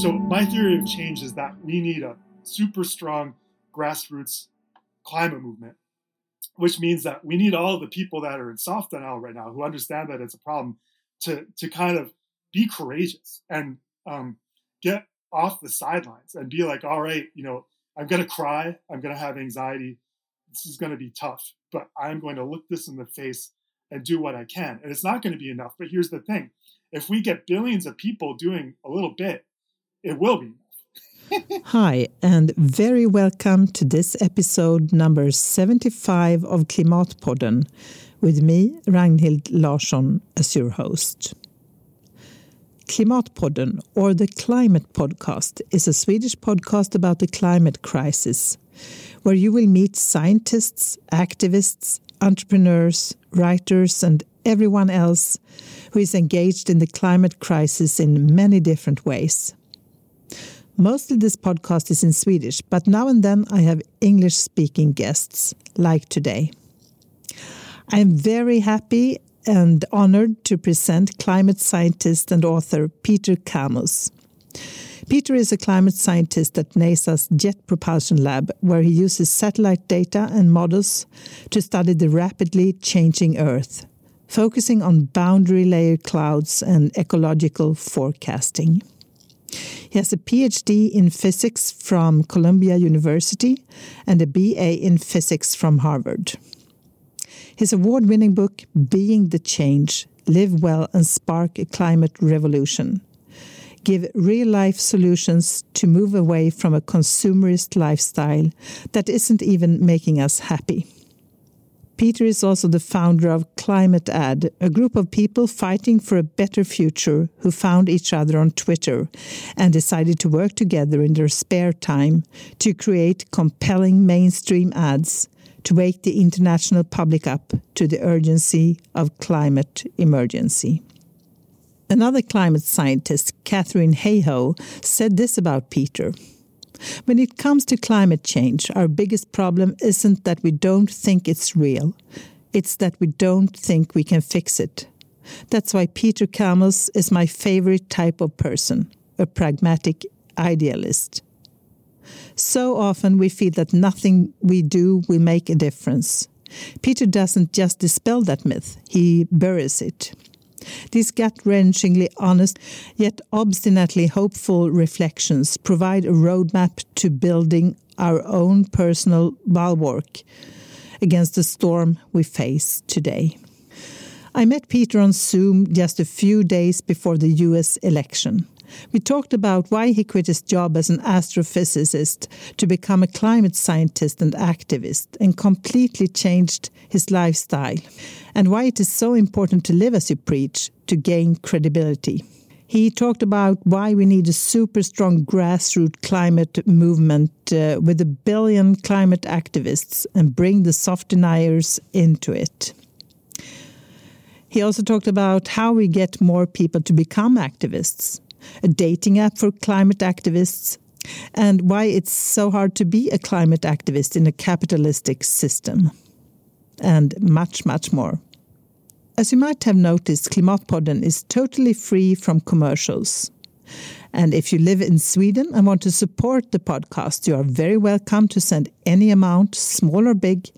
So, my theory of change is that we need a super strong grassroots climate movement, which means that we need all the people that are in soft denial right now who understand that it's a problem to, to kind of be courageous and um, get off the sidelines and be like, all right, you know, I'm going to cry, I'm going to have anxiety, this is going to be tough, but I'm going to look this in the face and do what I can. And it's not going to be enough. But here's the thing if we get billions of people doing a little bit, it will be Hi, and very welcome to this episode number 75 of Klimatpodden with me, Ragnhild Larsson, as your host. Klimatpodden, or the Climate Podcast, is a Swedish podcast about the climate crisis, where you will meet scientists, activists, entrepreneurs, writers, and everyone else who is engaged in the climate crisis in many different ways. Mostly this podcast is in Swedish, but now and then I have English speaking guests, like today. I'm very happy and honored to present climate scientist and author Peter Kalmus. Peter is a climate scientist at NASA's Jet Propulsion Lab, where he uses satellite data and models to study the rapidly changing Earth, focusing on boundary layer clouds and ecological forecasting. He has a PhD in physics from Columbia University and a BA in physics from Harvard. His award winning book, Being the Change Live Well and Spark a Climate Revolution, give real life solutions to move away from a consumerist lifestyle that isn't even making us happy. Peter is also the founder of Climate Ad, a group of people fighting for a better future who found each other on Twitter and decided to work together in their spare time to create compelling mainstream ads to wake the international public up to the urgency of climate emergency. Another climate scientist, Katharine Hayhoe, said this about Peter. When it comes to climate change, our biggest problem isn't that we don't think it's real, it's that we don't think we can fix it. That's why Peter Kalmus is my favorite type of person, a pragmatic idealist. So often we feel that nothing we do will make a difference. Peter doesn't just dispel that myth, he buries it. These gut wrenchingly honest, yet obstinately hopeful reflections provide a roadmap to building our own personal bulwark against the storm we face today. I met Peter on Zoom just a few days before the US election. We talked about why he quit his job as an astrophysicist to become a climate scientist and activist and completely changed his lifestyle, and why it is so important to live as you preach to gain credibility. He talked about why we need a super strong grassroots climate movement uh, with a billion climate activists and bring the soft deniers into it. He also talked about how we get more people to become activists a dating app for climate activists, and why it's so hard to be a climate activist in a capitalistic system, and much, much more. As you might have noticed, Klimatpodden is totally free from commercials. And if you live in Sweden and want to support the podcast, you are very welcome to send any amount, small or big,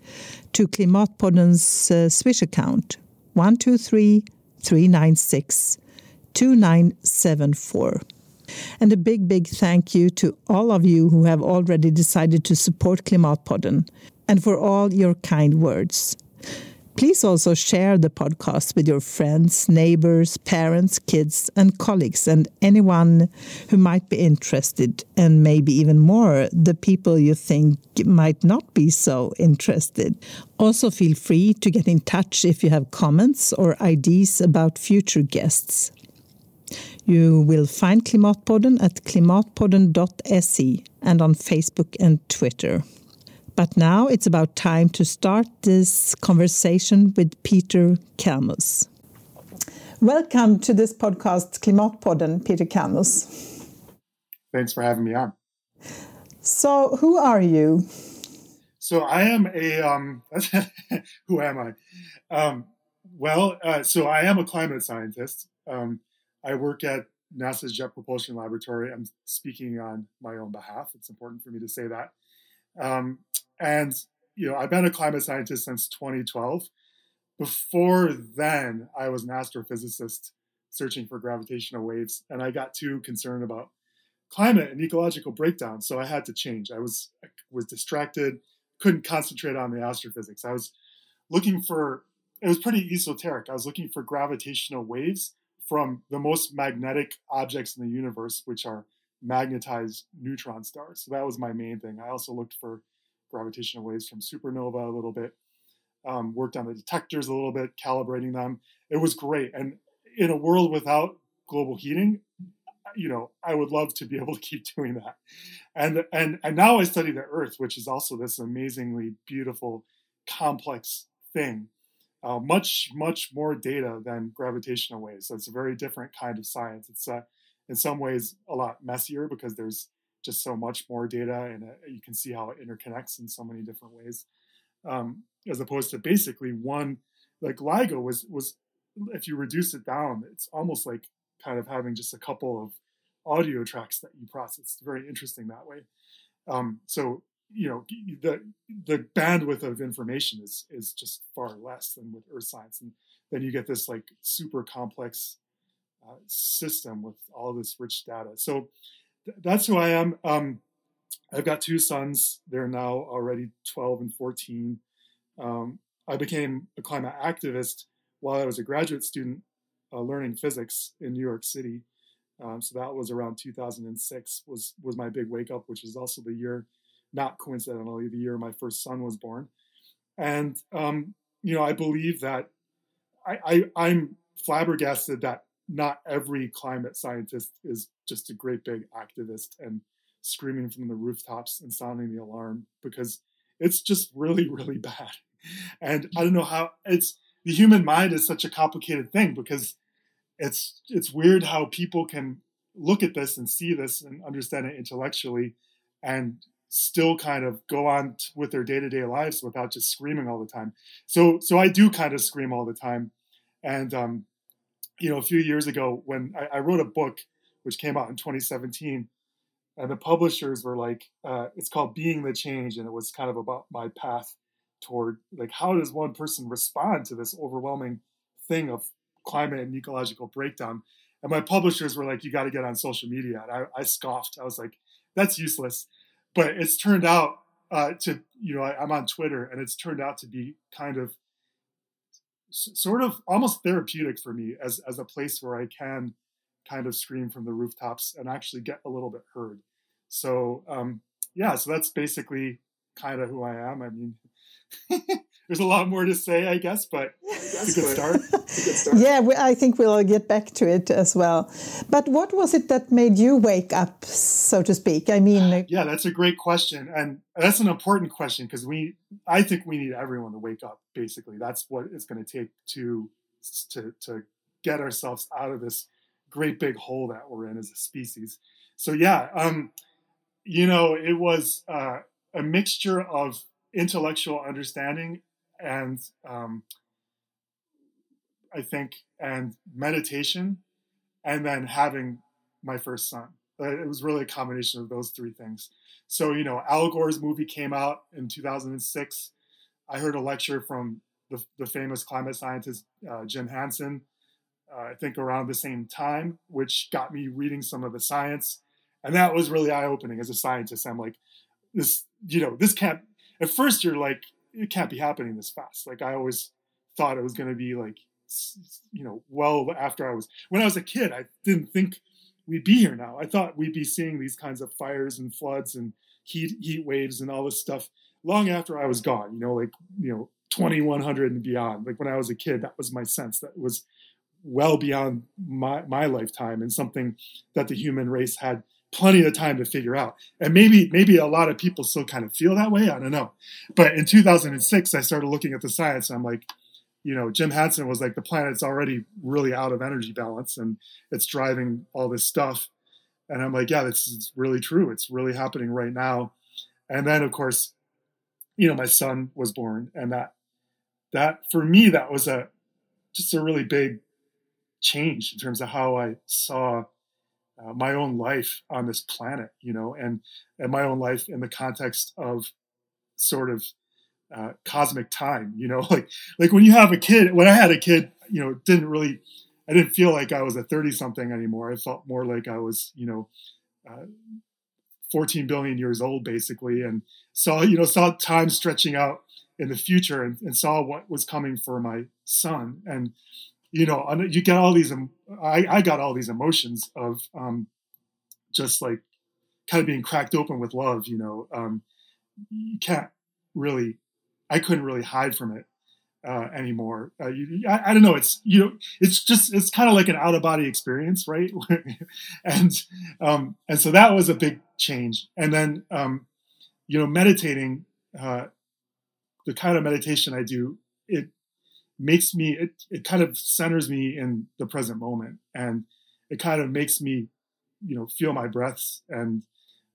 to Klimatpodden's uh, Swish account 123 396 2974. And a big, big thank you to all of you who have already decided to support Klimatpodden and for all your kind words. Please also share the podcast with your friends, neighbors, parents, kids, and colleagues, and anyone who might be interested, and maybe even more, the people you think might not be so interested. Also, feel free to get in touch if you have comments or ideas about future guests. You will find Klimatpodden at klimatpodden.se and on Facebook and Twitter. But now it's about time to start this conversation with Peter Kalmus. Welcome to this podcast, Klimatpodden, Peter Kalmus. Thanks for having me on. So, who are you? So, I am a, um, who am I? Um, well, uh, so I am a climate scientist. Um, I work at NASA's Jet Propulsion Laboratory. I'm speaking on my own behalf. It's important for me to say that. Um, and you know, I've been a climate scientist since 2012. Before then, I was an astrophysicist searching for gravitational waves, and I got too concerned about climate and ecological breakdown, so I had to change. I was I was distracted, couldn't concentrate on the astrophysics. I was looking for it was pretty esoteric. I was looking for gravitational waves from the most magnetic objects in the universe, which are magnetized neutron stars. So that was my main thing. I also looked for gravitational waves from supernova a little bit, um, worked on the detectors a little bit, calibrating them. It was great. And in a world without global heating, you know, I would love to be able to keep doing that. And and and now I study the Earth, which is also this amazingly beautiful, complex thing. Uh, much much more data than gravitational waves. So it's a very different kind of science. It's uh, in some ways a lot messier because there's just so much more data and uh, you can see how it interconnects in so many different ways um, as opposed to basically one like LIGO was was if you reduce it down it's almost like kind of having just a couple of audio tracks that you process it's very interesting that way um, so you know the the bandwidth of information is is just far less than with earth science and then you get this like super complex uh, system with all this rich data so that's who I am. Um, I've got two sons. They're now already 12 and 14. Um, I became a climate activist while I was a graduate student uh, learning physics in New York City. Um, so that was around 2006 was was my big wake up, which is also the year, not coincidentally, the year my first son was born. And um, you know, I believe that I, I I'm flabbergasted that not every climate scientist is just a great big activist and screaming from the rooftops and sounding the alarm because it's just really really bad and i don't know how it's the human mind is such a complicated thing because it's it's weird how people can look at this and see this and understand it intellectually and still kind of go on t- with their day-to-day lives without just screaming all the time so so i do kind of scream all the time and um, you know, a few years ago when I, I, wrote a book which came out in 2017, and the publishers were like, uh, it's called Being the Change, and it was kind of about my path toward like how does one person respond to this overwhelming thing of climate and ecological breakdown. And my publishers were like, you got to get on social media. And I, I, scoffed. I was like, that's useless. But it's turned out uh, to, you know, I, I'm on Twitter and it's turned out to be kind of sort of almost therapeutic for me as as a place where I can kind of scream from the rooftops and actually get a little bit heard. So um, yeah, so that's basically kind of who I am. I mean, there's a lot more to say, I guess, but it's a good start. a good start. yeah, we, I think we'll get back to it as well. But what was it that made you wake up, so to speak? I mean, yeah, that's a great question, and that's an important question because we, I think we need everyone to wake up. Basically, that's what it's going to take to to to get ourselves out of this great big hole that we're in as a species. So yeah, um, you know, it was uh, a mixture of intellectual understanding and um, I think and meditation, and then having my first son. It was really a combination of those three things. So you know, Al Gore's movie came out in 2006. I heard a lecture from the, the famous climate scientist uh, Jim Hansen. Uh, I think around the same time, which got me reading some of the science, and that was really eye opening as a scientist. I'm like, this, you know, this can't at first you're like, it can't be happening this fast. Like I always thought it was going to be like, you know, well after I was, when I was a kid, I didn't think we'd be here now. I thought we'd be seeing these kinds of fires and floods and heat, heat waves and all this stuff long after I was gone, you know, like, you know, 2100 and beyond. Like when I was a kid, that was my sense that was well beyond my, my lifetime and something that the human race had plenty of time to figure out. And maybe maybe a lot of people still kind of feel that way. I don't know. But in 2006, I started looking at the science. I'm like, you know, Jim Hansen was like, the planet's already really out of energy balance, and it's driving all this stuff. And I'm like, yeah, this is really true. It's really happening right now. And then, of course, you know, my son was born, and that that for me that was a just a really big change in terms of how I saw uh, my own life on this planet, you know, and and my own life in the context of sort of uh, cosmic time, you know, like like when you have a kid. When I had a kid, you know, didn't really, I didn't feel like I was a thirty something anymore. I felt more like I was, you know. Uh, 14 billion years old basically and saw you know saw time stretching out in the future and, and saw what was coming for my son and you know, you get all these. I, I got all these emotions of um, just like kind of being cracked open with love. You know, um, you can't really. I couldn't really hide from it uh, anymore. Uh, I, I, don't know. It's you know, it's just it's kind of like an out of body experience, right? and um, and so that was a big change. And then um, you know, meditating, uh, the kind of meditation I do, it makes me it, it kind of centers me in the present moment. And it kind of makes me you know feel my breaths and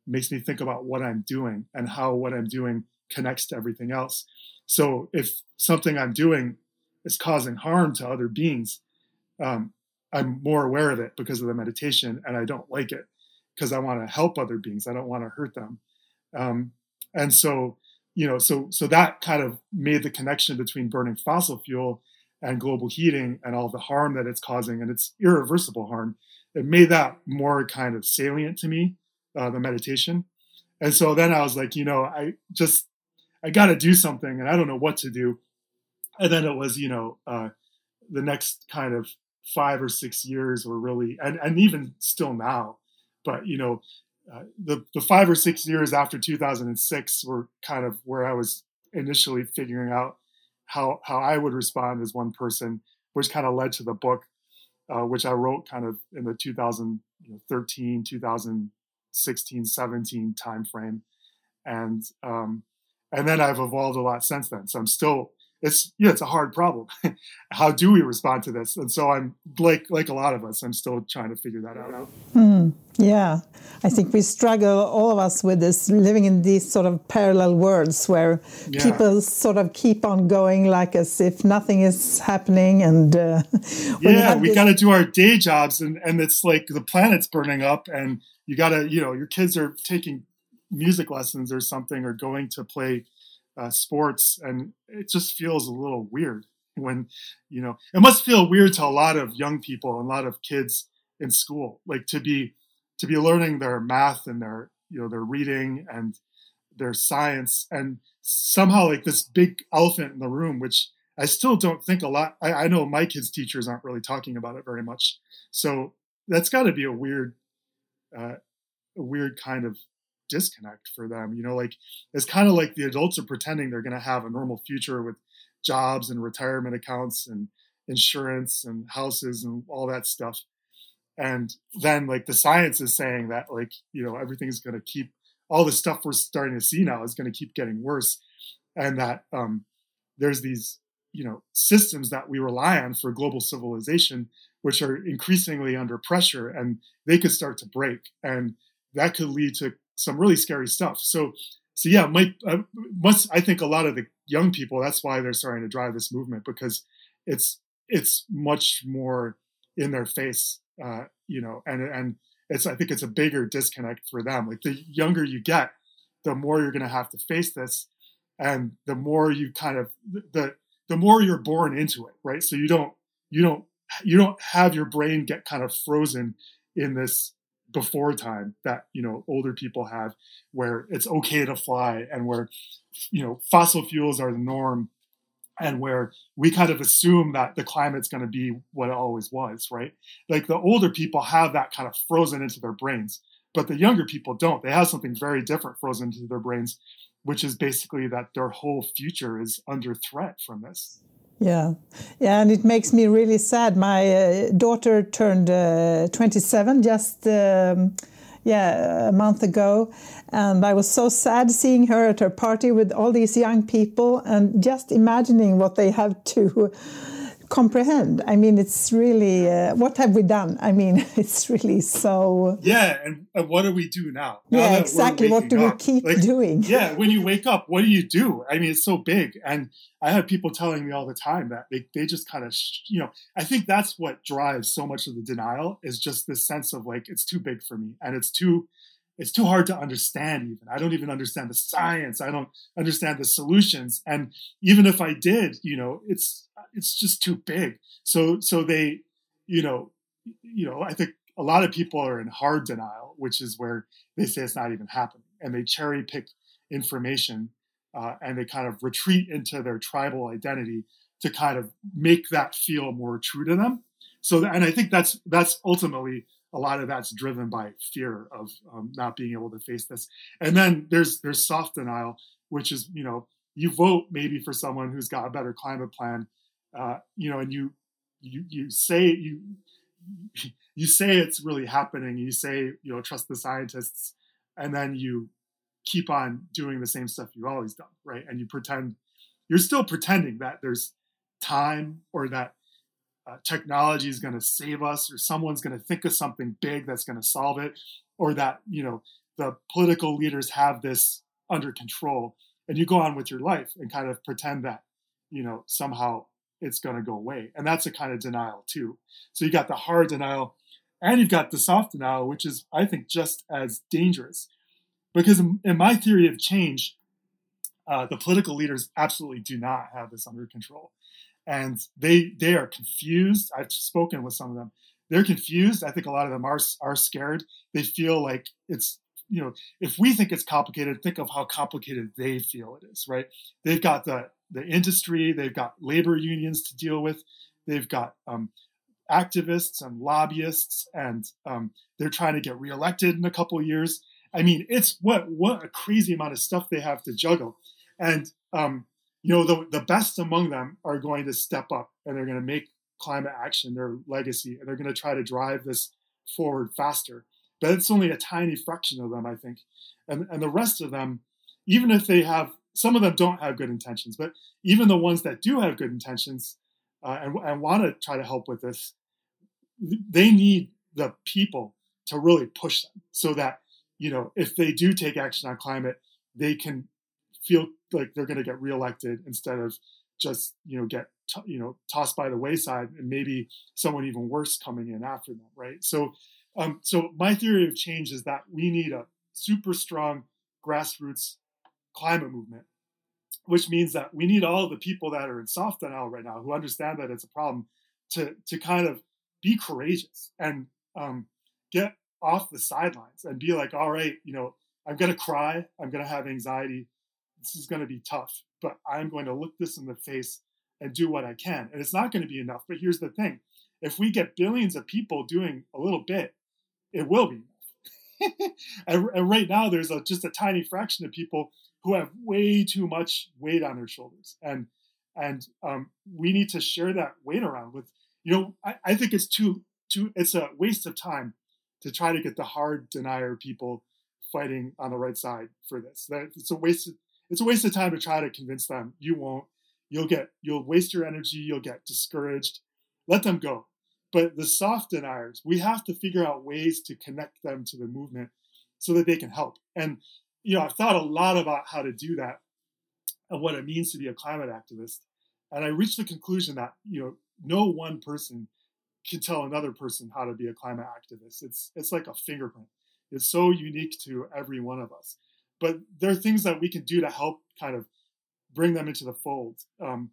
makes me think about what i'm doing and how what i'm doing connects to everything else. So if something i'm doing is causing harm to other beings um, i'm more aware of it because of the meditation and i don't like it because i want to help other beings. I don't want to hurt them. Um, and so you know, so so that kind of made the connection between burning fossil fuel and global heating and all the harm that it's causing, and it's irreversible harm. It made that more kind of salient to me, uh, the meditation. And so then I was like, you know, I just I got to do something, and I don't know what to do. And then it was, you know, uh, the next kind of five or six years were really, and and even still now, but you know, uh, the the five or six years after 2006 were kind of where I was initially figuring out how how I would respond as one person, which kind of led to the book, uh, which I wrote kind of in the 2013, 2016, 17 timeframe, and um, and then I've evolved a lot since then. So I'm still it's yeah, it's a hard problem. How do we respond to this? And so I'm like like a lot of us, I'm still trying to figure that out. Mm, yeah, I think we struggle, all of us, with this living in these sort of parallel worlds where yeah. people sort of keep on going like as if nothing is happening. And uh, yeah, we got to do our day jobs, and and it's like the planet's burning up, and you got to you know your kids are taking music lessons or something, or going to play uh, sports, and it just feels a little weird when you know it must feel weird to a lot of young people and a lot of kids in school, like to be to be learning their math and their you know their reading and their science, and somehow like this big elephant in the room, which I still don't think a lot. I, I know my kids' teachers aren't really talking about it very much, so that's got to be a weird, uh, a weird kind of disconnect for them. You know, like it's kind of like the adults are pretending they're going to have a normal future with jobs and retirement accounts and insurance and houses and all that stuff. And then like the science is saying that like, you know, everything's going to keep all the stuff we're starting to see now is going to keep getting worse. And that um, there's these, you know, systems that we rely on for global civilization, which are increasingly under pressure and they could start to break. And that could lead to some really scary stuff. So, so yeah, might uh, must I think a lot of the young people that's why they're starting to drive this movement because it's it's much more in their face, uh, you know, and and it's I think it's a bigger disconnect for them. Like the younger you get, the more you're going to have to face this, and the more you kind of the the more you're born into it, right? So you don't you don't you don't have your brain get kind of frozen in this before time that you know older people have where it's okay to fly and where you know fossil fuels are the norm and where we kind of assume that the climate's going to be what it always was right? Like the older people have that kind of frozen into their brains but the younger people don't. They have something very different frozen into their brains which is basically that their whole future is under threat from this yeah, yeah, and it makes me really sad. My uh, daughter turned uh, 27 just um, yeah a month ago, and I was so sad seeing her at her party with all these young people, and just imagining what they have to comprehend. I mean, it's really uh, what have we done? I mean, it's really so. Yeah, and, and what do we do now? now yeah, exactly. What do we keep like, doing? yeah, when you wake up, what do you do? I mean, it's so big, and I have people telling me all the time that they they just kind of you know. I think that's what drives so much of the denial is just this sense of like it's too big for me, and it's too it's too hard to understand even i don't even understand the science i don't understand the solutions and even if i did you know it's it's just too big so so they you know you know i think a lot of people are in hard denial which is where they say it's not even happening and they cherry pick information uh, and they kind of retreat into their tribal identity to kind of make that feel more true to them so and i think that's that's ultimately a lot of that's driven by fear of um, not being able to face this. And then there's there's soft denial, which is you know you vote maybe for someone who's got a better climate plan, uh, you know, and you you you say you you say it's really happening. You say you know trust the scientists, and then you keep on doing the same stuff you've always done, right? And you pretend you're still pretending that there's time or that uh, technology is going to save us or someone's going to think of something big that's going to solve it or that you know the political leaders have this under control and you go on with your life and kind of pretend that you know somehow it's going to go away and that's a kind of denial too so you got the hard denial and you've got the soft denial which is i think just as dangerous because in my theory of change uh, the political leaders absolutely do not have this under control and they they are confused. I've spoken with some of them. They're confused. I think a lot of them are are scared. They feel like it's you know if we think it's complicated, think of how complicated they feel it is. Right? They've got the the industry. They've got labor unions to deal with. They've got um, activists and lobbyists, and um, they're trying to get reelected in a couple of years. I mean, it's what what a crazy amount of stuff they have to juggle, and um, you know, the, the best among them are going to step up and they're going to make climate action their legacy and they're going to try to drive this forward faster. But it's only a tiny fraction of them, I think. And, and the rest of them, even if they have, some of them don't have good intentions, but even the ones that do have good intentions uh, and, and want to try to help with this, they need the people to really push them so that, you know, if they do take action on climate, they can feel like they're going to get reelected instead of just you know get t- you know tossed by the wayside and maybe someone even worse coming in after them right? So um, so my theory of change is that we need a super strong grassroots climate movement which means that we need all the people that are in soft denial right now who understand that it's a problem to to kind of be courageous and um, get off the sidelines and be like all right you know i'm going to cry i'm going to have anxiety this is going to be tough, but I'm going to look this in the face and do what I can. And it's not going to be enough. But here's the thing if we get billions of people doing a little bit, it will be and, and, right now, there's a, just a tiny fraction of people who have way too much weight on their shoulders. And and um, we need to share that weight around with, you know, I, I think it's too, too, it's a waste of time to try to get the hard denier people fighting on the right side for this. That it's a waste it's a waste of time to try to convince them. You won't. You'll get you'll waste your energy, you'll get discouraged. Let them go. But the soft deniers, we have to figure out ways to connect them to the movement so that they can help. And you know, I've thought a lot about how to do that and what it means to be a climate activist. And I reached the conclusion that, you know, no one person can tell another person how to be a climate activist. It's it's like a fingerprint. It's so unique to every one of us but there are things that we can do to help kind of bring them into the fold um,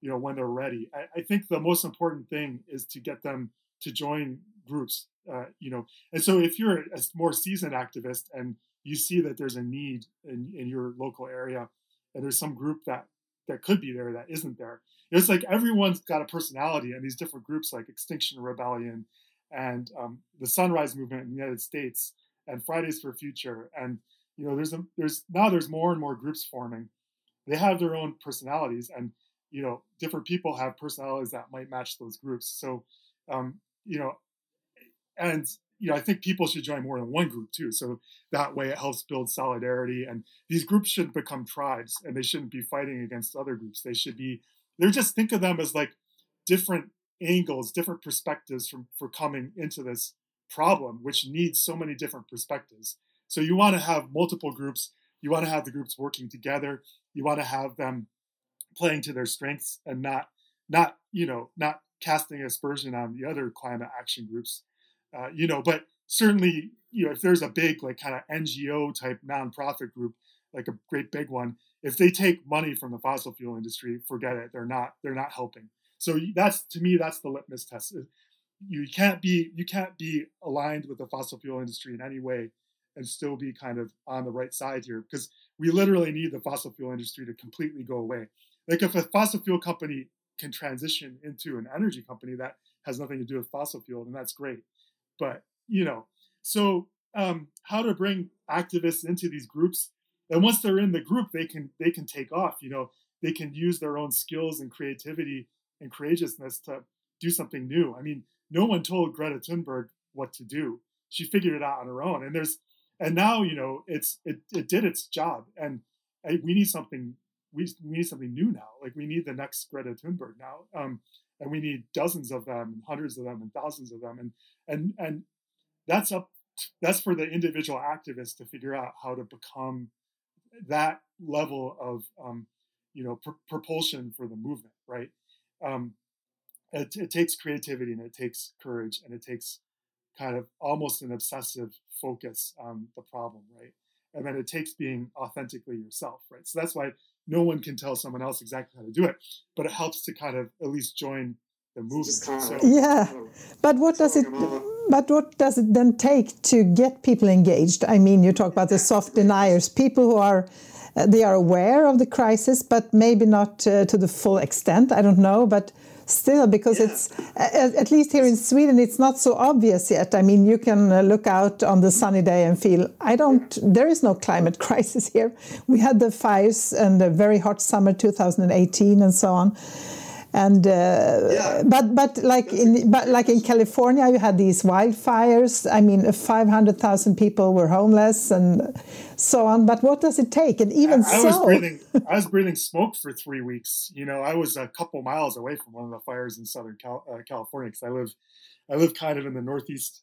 you know when they're ready I, I, think the most important thing is to get them to join groups uh, you know and so if you're a more seasoned activist and you see that there's a need in, in your local area and there's some group that that could be there that isn't there it's like everyone's got a personality and these different groups like extinction rebellion and um, the sunrise movement in the united states and fridays for future and you know, there's a, there's now there's more and more groups forming. They have their own personalities, and you know, different people have personalities that might match those groups. So, um, you know, and you know, I think people should join more than one group too. So that way, it helps build solidarity. And these groups shouldn't become tribes, and they shouldn't be fighting against other groups. They should be. they're just think of them as like different angles, different perspectives from for coming into this problem, which needs so many different perspectives. So you want to have multiple groups. You want to have the groups working together. You want to have them playing to their strengths and not not you know not casting aspersion on the other climate action groups. Uh, you know, but certainly you know if there's a big like kind of NGO type nonprofit group like a great big one, if they take money from the fossil fuel industry, forget it. They're not they're not helping. So that's to me that's the litmus test. You can't be you can't be aligned with the fossil fuel industry in any way and still be kind of on the right side here because we literally need the fossil fuel industry to completely go away. Like if a fossil fuel company can transition into an energy company that has nothing to do with fossil fuel, then that's great. But you know, so um, how to bring activists into these groups, and once they're in the group, they can they can take off. You know, they can use their own skills and creativity and courageousness to do something new. I mean, no one told Greta Thunberg what to do. She figured it out on her own. And there's and now you know it's it, it did its job and we need something we, we need something new now like we need the next greta thunberg now um, and we need dozens of them and hundreds of them and thousands of them and and and that's up that's for the individual activists to figure out how to become that level of um, you know pr- propulsion for the movement right um, it, it takes creativity and it takes courage and it takes kind of almost an obsessive focus on the problem, right? And then it takes being authentically yourself, right? So that's why no one can tell someone else exactly how to do it, but it helps to kind of at least join the movement. So, yeah, but what does it? But what does it then take to get people engaged? I mean, you talk about the soft deniers, people who are uh, they are aware of the crisis, but maybe not uh, to the full extent. I don't know, but still because yeah. it's at least here in Sweden it's not so obvious yet. I mean, you can uh, look out on the sunny day and feel I don't. There is no climate crisis here. We had the fires and a very hot summer 2018 and so on and uh, yeah. but but like in but like in California, you had these wildfires. I mean, five hundred thousand people were homeless and so on. But what does it take? And even I, I so, was breathing, I was breathing smoke for three weeks. You know, I was a couple miles away from one of the fires in Southern Cal- uh, California because I live I live kind of in the northeast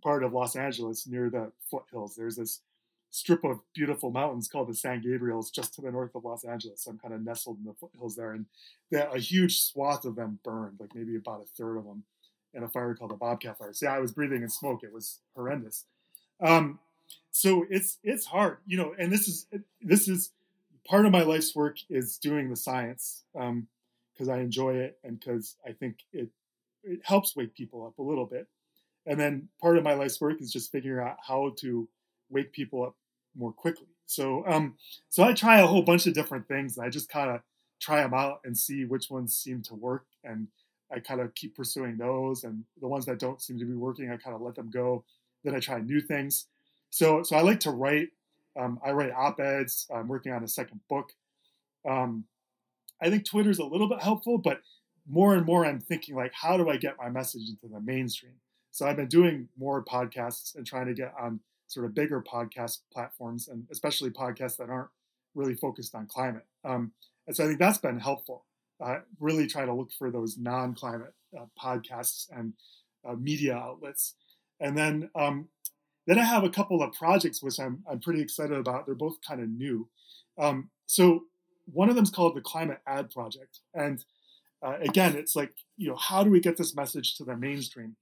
part of Los Angeles near the foothills. There's this strip of beautiful mountains called the San Gabriels just to the north of Los Angeles. So I'm kind of nestled in the foothills there. And a huge swath of them burned, like maybe about a third of them in a fire called the Bobcat Fire. So yeah, I was breathing in smoke. It was horrendous. Um, so it's it's hard, you know, and this is this is part of my life's work is doing the science because um, I enjoy it and because I think it it helps wake people up a little bit. And then part of my life's work is just figuring out how to wake people up more quickly. So, um, so I try a whole bunch of different things, and I just kind of try them out and see which ones seem to work, and I kind of keep pursuing those. And the ones that don't seem to be working, I kind of let them go. Then I try new things. So, so I like to write. Um, I write op-eds. I'm working on a second book. Um, I think Twitter's a little bit helpful, but more and more I'm thinking like, how do I get my message into the mainstream? So I've been doing more podcasts and trying to get on sort of bigger podcast platforms and especially podcasts that aren't really focused on climate. Um, and so I think that's been helpful. Uh, really try to look for those non-climate uh, podcasts and uh, media outlets. And then um, then I have a couple of projects which I'm I'm pretty excited about. They're both kind of new. Um, so one of them is called the Climate Ad Project, and uh, again, it's like you know how do we get this message to the mainstream?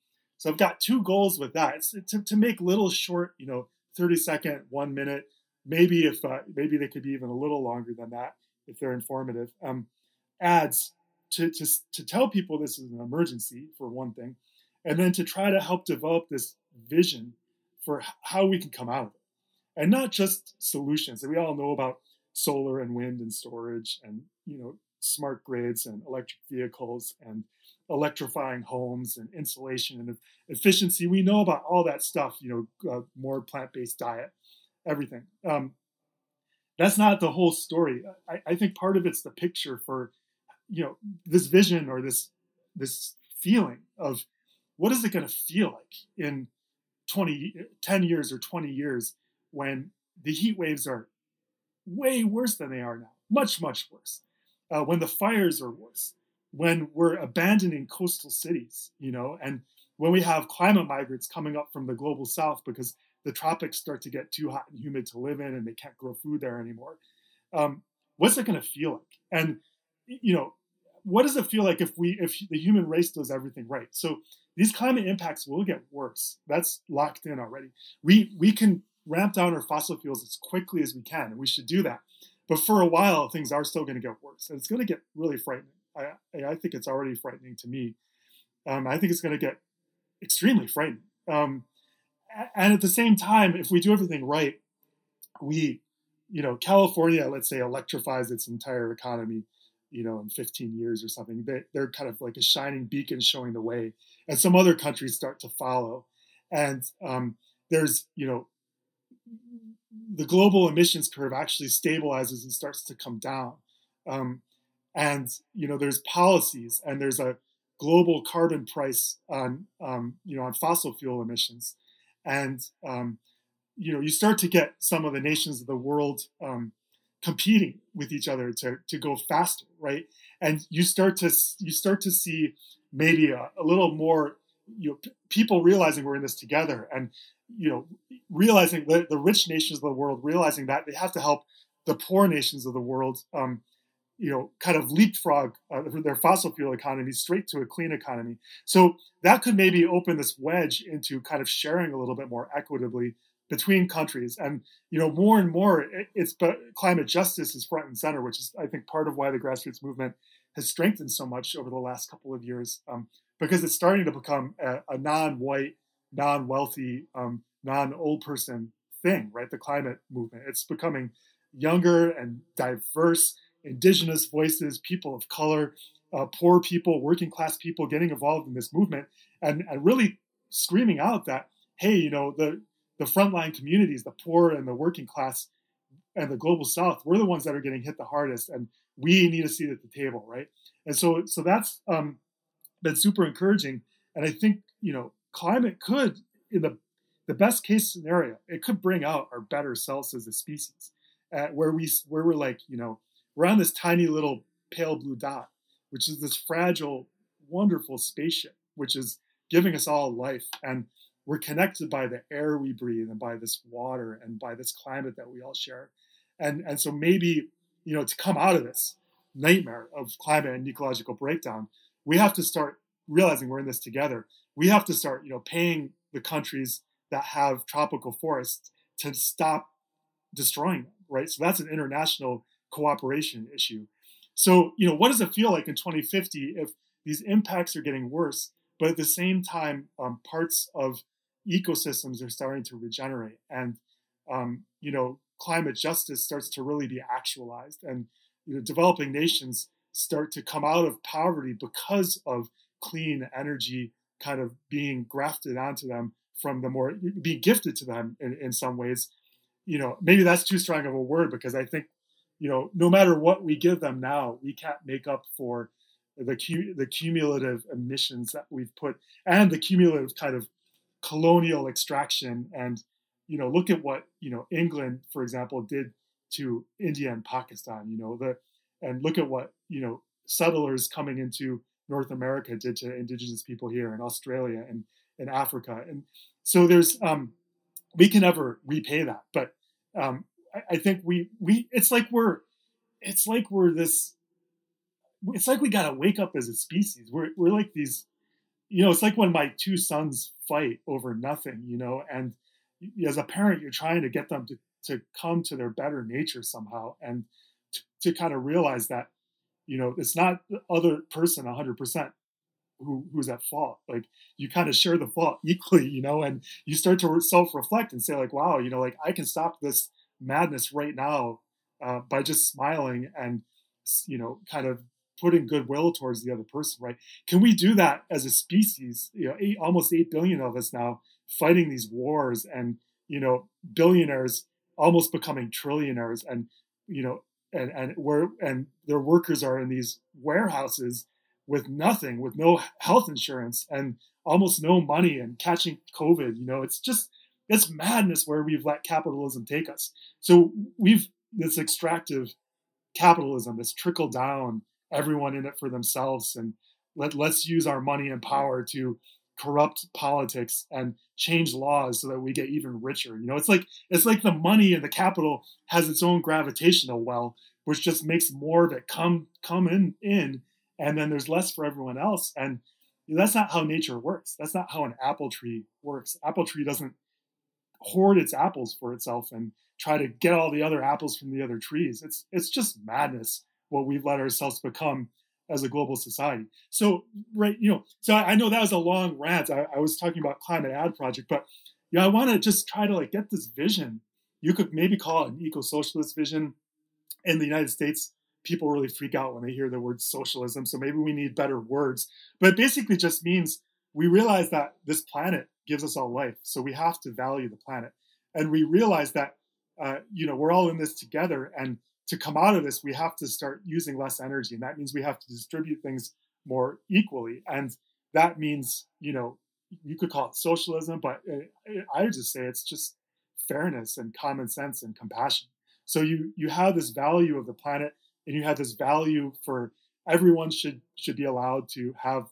So I've got two goals with that. It's to, to make little short, you know, 30 second, one minute, maybe if uh, maybe they could be even a little longer than that if they're informative. Um, ads to, to to tell people this is an emergency for one thing, and then to try to help develop this vision for how we can come out of it, and not just solutions. And we all know about solar and wind and storage, and you know smart grids and electric vehicles and electrifying homes and insulation and efficiency. We know about all that stuff, you know, uh, more plant based diet, everything. Um, that's not the whole story. I, I, think part of it's the picture for, you know, this vision or this this feeling of what is it going to feel like in 20, 10 years or 20 years when the heat waves are way worse than they are now, much, much worse. Uh, when the fires are worse, when we're abandoning coastal cities, you know, and when we have climate migrants coming up from the global south because the tropics start to get too hot and humid to live in and they can't grow food there anymore. Um, what's it going to feel like? And you know, what does it feel like if we if the human race does everything right? So these climate impacts will get worse. That's locked in already. We we can ramp down our fossil fuels as quickly as we can, and we should do that. But for a while, things are still going to get worse, and it's going to get really frightening. I I think it's already frightening to me. Um, I think it's going to get extremely frightening. Um, and at the same time, if we do everything right, we, you know, California, let's say, electrifies its entire economy, you know, in 15 years or something. They, they're kind of like a shining beacon showing the way, and some other countries start to follow. And um, there's, you know, the global emissions curve actually stabilizes and starts to come down. Um, and you know, there's policies and there's a global carbon price on um, you know on fossil fuel emissions, and um, you know you start to get some of the nations of the world um, competing with each other to to go faster, right? And you start to you start to see maybe a, a little more you know p- people realizing we're in this together and you know realizing the, the rich nations of the world realizing that they have to help the poor nations of the world um, you know, kind of leapfrog uh, their fossil fuel economy straight to a clean economy. So that could maybe open this wedge into kind of sharing a little bit more equitably between countries. And you know, more and more, it, it's but climate justice is front and center, which is I think part of why the grassroots movement has strengthened so much over the last couple of years, um, because it's starting to become a, a non-white, non-wealthy, um, non-old person thing, right? The climate movement. It's becoming younger and diverse indigenous voices, people of color, uh, poor people, working class people getting involved in this movement and, and really screaming out that, hey, you know, the, the frontline communities, the poor and the working class and the global south, we're the ones that are getting hit the hardest and we need a seat at the table, right? And so, so that's um, been super encouraging. And I think, you know, climate could, in the, the best case scenario, it could bring out our better selves as a species, uh, where we, where we're like, you know, we're on this tiny little pale blue dot, which is this fragile, wonderful spaceship, which is giving us all life. And we're connected by the air we breathe and by this water and by this climate that we all share. And, and so maybe, you know, to come out of this nightmare of climate and ecological breakdown, we have to start realizing we're in this together. We have to start, you know, paying the countries that have tropical forests to stop destroying them, right? So that's an international cooperation issue. So, you know, what does it feel like in 2050 if these impacts are getting worse, but at the same time, um, parts of ecosystems are starting to regenerate, and um, you know, climate justice starts to really be actualized, and you know, developing nations start to come out of poverty because of clean energy kind of being grafted onto them from the more being gifted to them in, in some ways. You know maybe that's too strong of a word because i think you know, no matter what we give them now, we can't make up for the the cumulative emissions that we've put and the cumulative kind of colonial extraction. And you know look at what you know England for example did to India and Pakistan you know the and look at what you know settlers coming into North America did to indigenous people here in Australia and in Africa and so there's um we can never repay that but um I think we we it's like we're it's like we're this it's like we gotta wake up as a species. We're we're like these you know, it's like when my two sons fight over nothing, you know, and as a parent, you're trying to get them to, to come to their better nature somehow and to, to kind of realize that, you know, it's not the other person 100% who, who's at fault. Like you kind of share the fault equally, you know, and you start to self reflect and say, like, wow, you know, like I can stop this madness right now uh, by just smiling and you know kind of putting goodwill towards the other person right can we do that as a species you know eight, almost 8 billion of us now fighting these wars and you know billionaires almost becoming trillionaires and you know and and where and their workers are in these warehouses with nothing with no health insurance and almost no money and catching covid you know it's just it's madness where we've let capitalism take us. So we've this extractive capitalism, this trickle down everyone in it for themselves and let, let's use our money and power to corrupt politics and change laws so that we get even richer. You know, it's like it's like the money and the capital has its own gravitational well, which just makes more of it come come in in, and then there's less for everyone else. And that's not how nature works. That's not how an apple tree works. Apple tree doesn't hoard its apples for itself and try to get all the other apples from the other trees. It's it's just madness what we've let ourselves become as a global society. So, right, you know, so I, I know that was a long rant. I, I, was talking about climate ad project, but yeah, I want to just try to like get this vision. You could maybe call it an eco-socialist vision. In the United States, people really freak out when they hear the word socialism. So maybe we need better words. But it basically just means we realize that this planet gives us all life, so we have to value the planet, and we realize that uh, you know we're all in this together, and to come out of this, we have to start using less energy. And that means we have to distribute things more equally. And that means, you know, you could call it socialism, but uh, I would just say it's just fairness and common sense and compassion. So you you have this value of the planet, and you have this value for everyone should should be allowed to have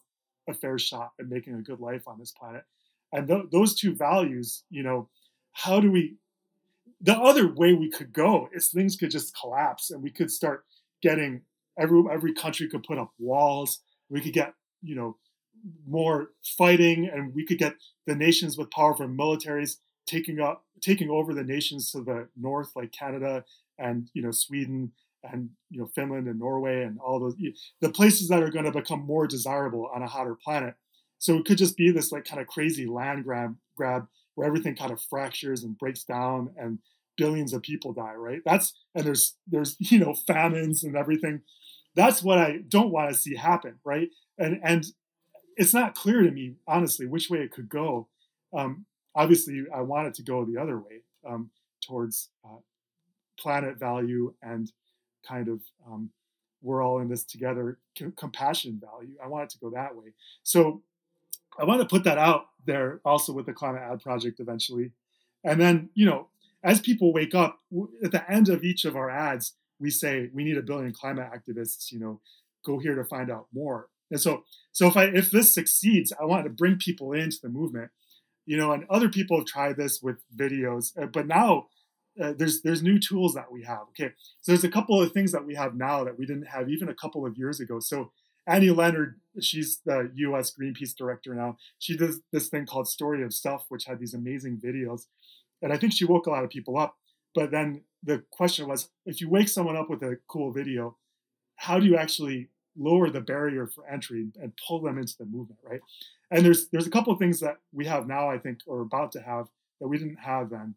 a fair shot at making a good life on this planet. And th- those two values, you know, how do we the other way we could go is things could just collapse and we could start getting every every country could put up walls. We could get you know more fighting, and we could get the nations with powerful militaries taking up taking over the nations to the north, like Canada and you know Sweden and you know Finland and Norway and all those the places that are going to become more desirable on a hotter planet. So it could just be this like kind of crazy land grab grab where everything kind of fractures and breaks down and billions of people die, right? That's and there's there's you know famines and everything. That's what I don't want to see happen, right? And and it's not clear to me honestly which way it could go. Um, obviously, I want it to go the other way um, towards uh, planet value and kind of um, we're all in this together c- compassion value. I want it to go that way. So I want to put that out there also with the climate ad project eventually. And then, you know, as people wake up, at the end of each of our ads, we say we need a billion climate activists. You know, go here to find out more. And so, so if I if this succeeds, I want to bring people into the movement. You know, and other people have tried this with videos, uh, but now uh, there's there's new tools that we have. Okay, so there's a couple of things that we have now that we didn't have even a couple of years ago. So Annie Leonard, she's the U.S. Greenpeace director now. She does this thing called Story of Stuff, which had these amazing videos and I think she woke a lot of people up. But then the question was if you wake someone up with a cool video, how do you actually lower the barrier for entry and pull them into the movement, right? And there's there's a couple of things that we have now, I think, or about to have that we didn't have then.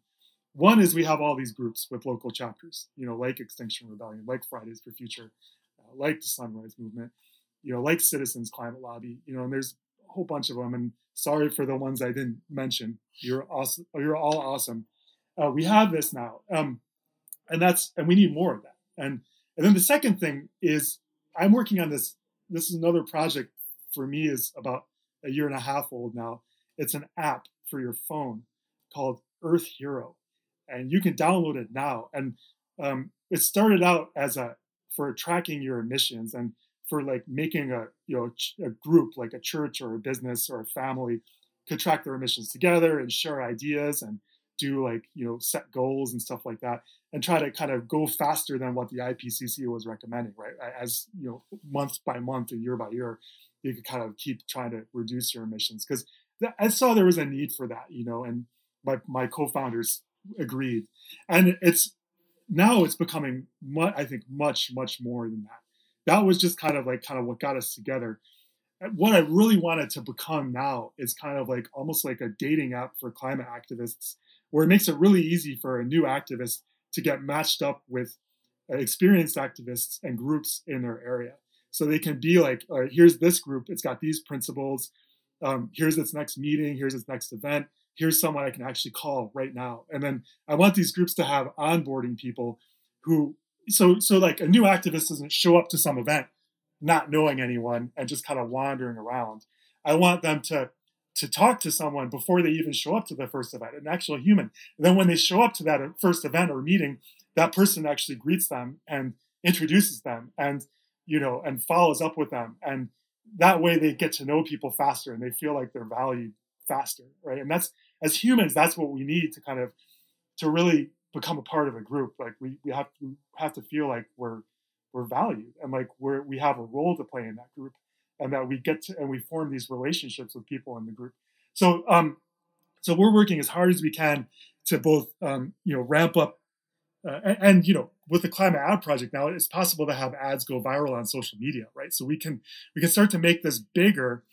One is we have all these groups with local chapters, you know, like Extinction Rebellion, like Fridays for Future, uh, like the Sunrise Movement, you know, like Citizens Climate Lobby, you know, and there's whole bunch of them. And sorry for the ones I didn't mention. You're awesome. You're all awesome. Uh, we have this now, um, and that's and we need more of that. And and then the second thing is I'm working on this. This is another project for me is about a year and a half old now. It's an app for your phone called Earth Hero, and you can download it now. And um, it started out as a for tracking your emissions and for like making a you know a group like a church or a business or a family could track their emissions together and share ideas and do like you know set goals and stuff like that and try to kind of go faster than what the IPCC was recommending right? As you know month by month or year by year you could kind of keep trying to reduce your emissions because I saw there was a need for that you know and my my co-founders agreed. And it's now it's becoming I think much much more than that that was just kind of like kind of what got us together. What I really wanted to become now is kind of like almost like a dating app for climate activists, where it makes it really easy for a new activist to get matched up with experienced activists and groups in their area. So they can be like, here's this group, it's got these principles. Um, here's its next meeting, here's its next event, here's someone I can actually call right now. And then I want these groups to have onboarding people who so so like a new activist doesn't show up to some event not knowing anyone and just kind of wandering around. I want them to to talk to someone before they even show up to the first event, an actual human. And then when they show up to that uh, first event or meeting, that person actually greets them and introduces them. And you know, and follows up with them. And that way they get to know people faster and they feel like they're valued faster, right? And that's as humans, that's what we need to kind of to really become a part of a group. Like we, we have to have to feel like we're we're valued and like we're we have a role to play in that group and that we get to and we form these relationships with people in the group. So um so we're working as hard as we can to both um, you know ramp up uh, and, and, you know with the climate ad project now it's possible to have ads go viral on social media right so we can we can start to make this bigger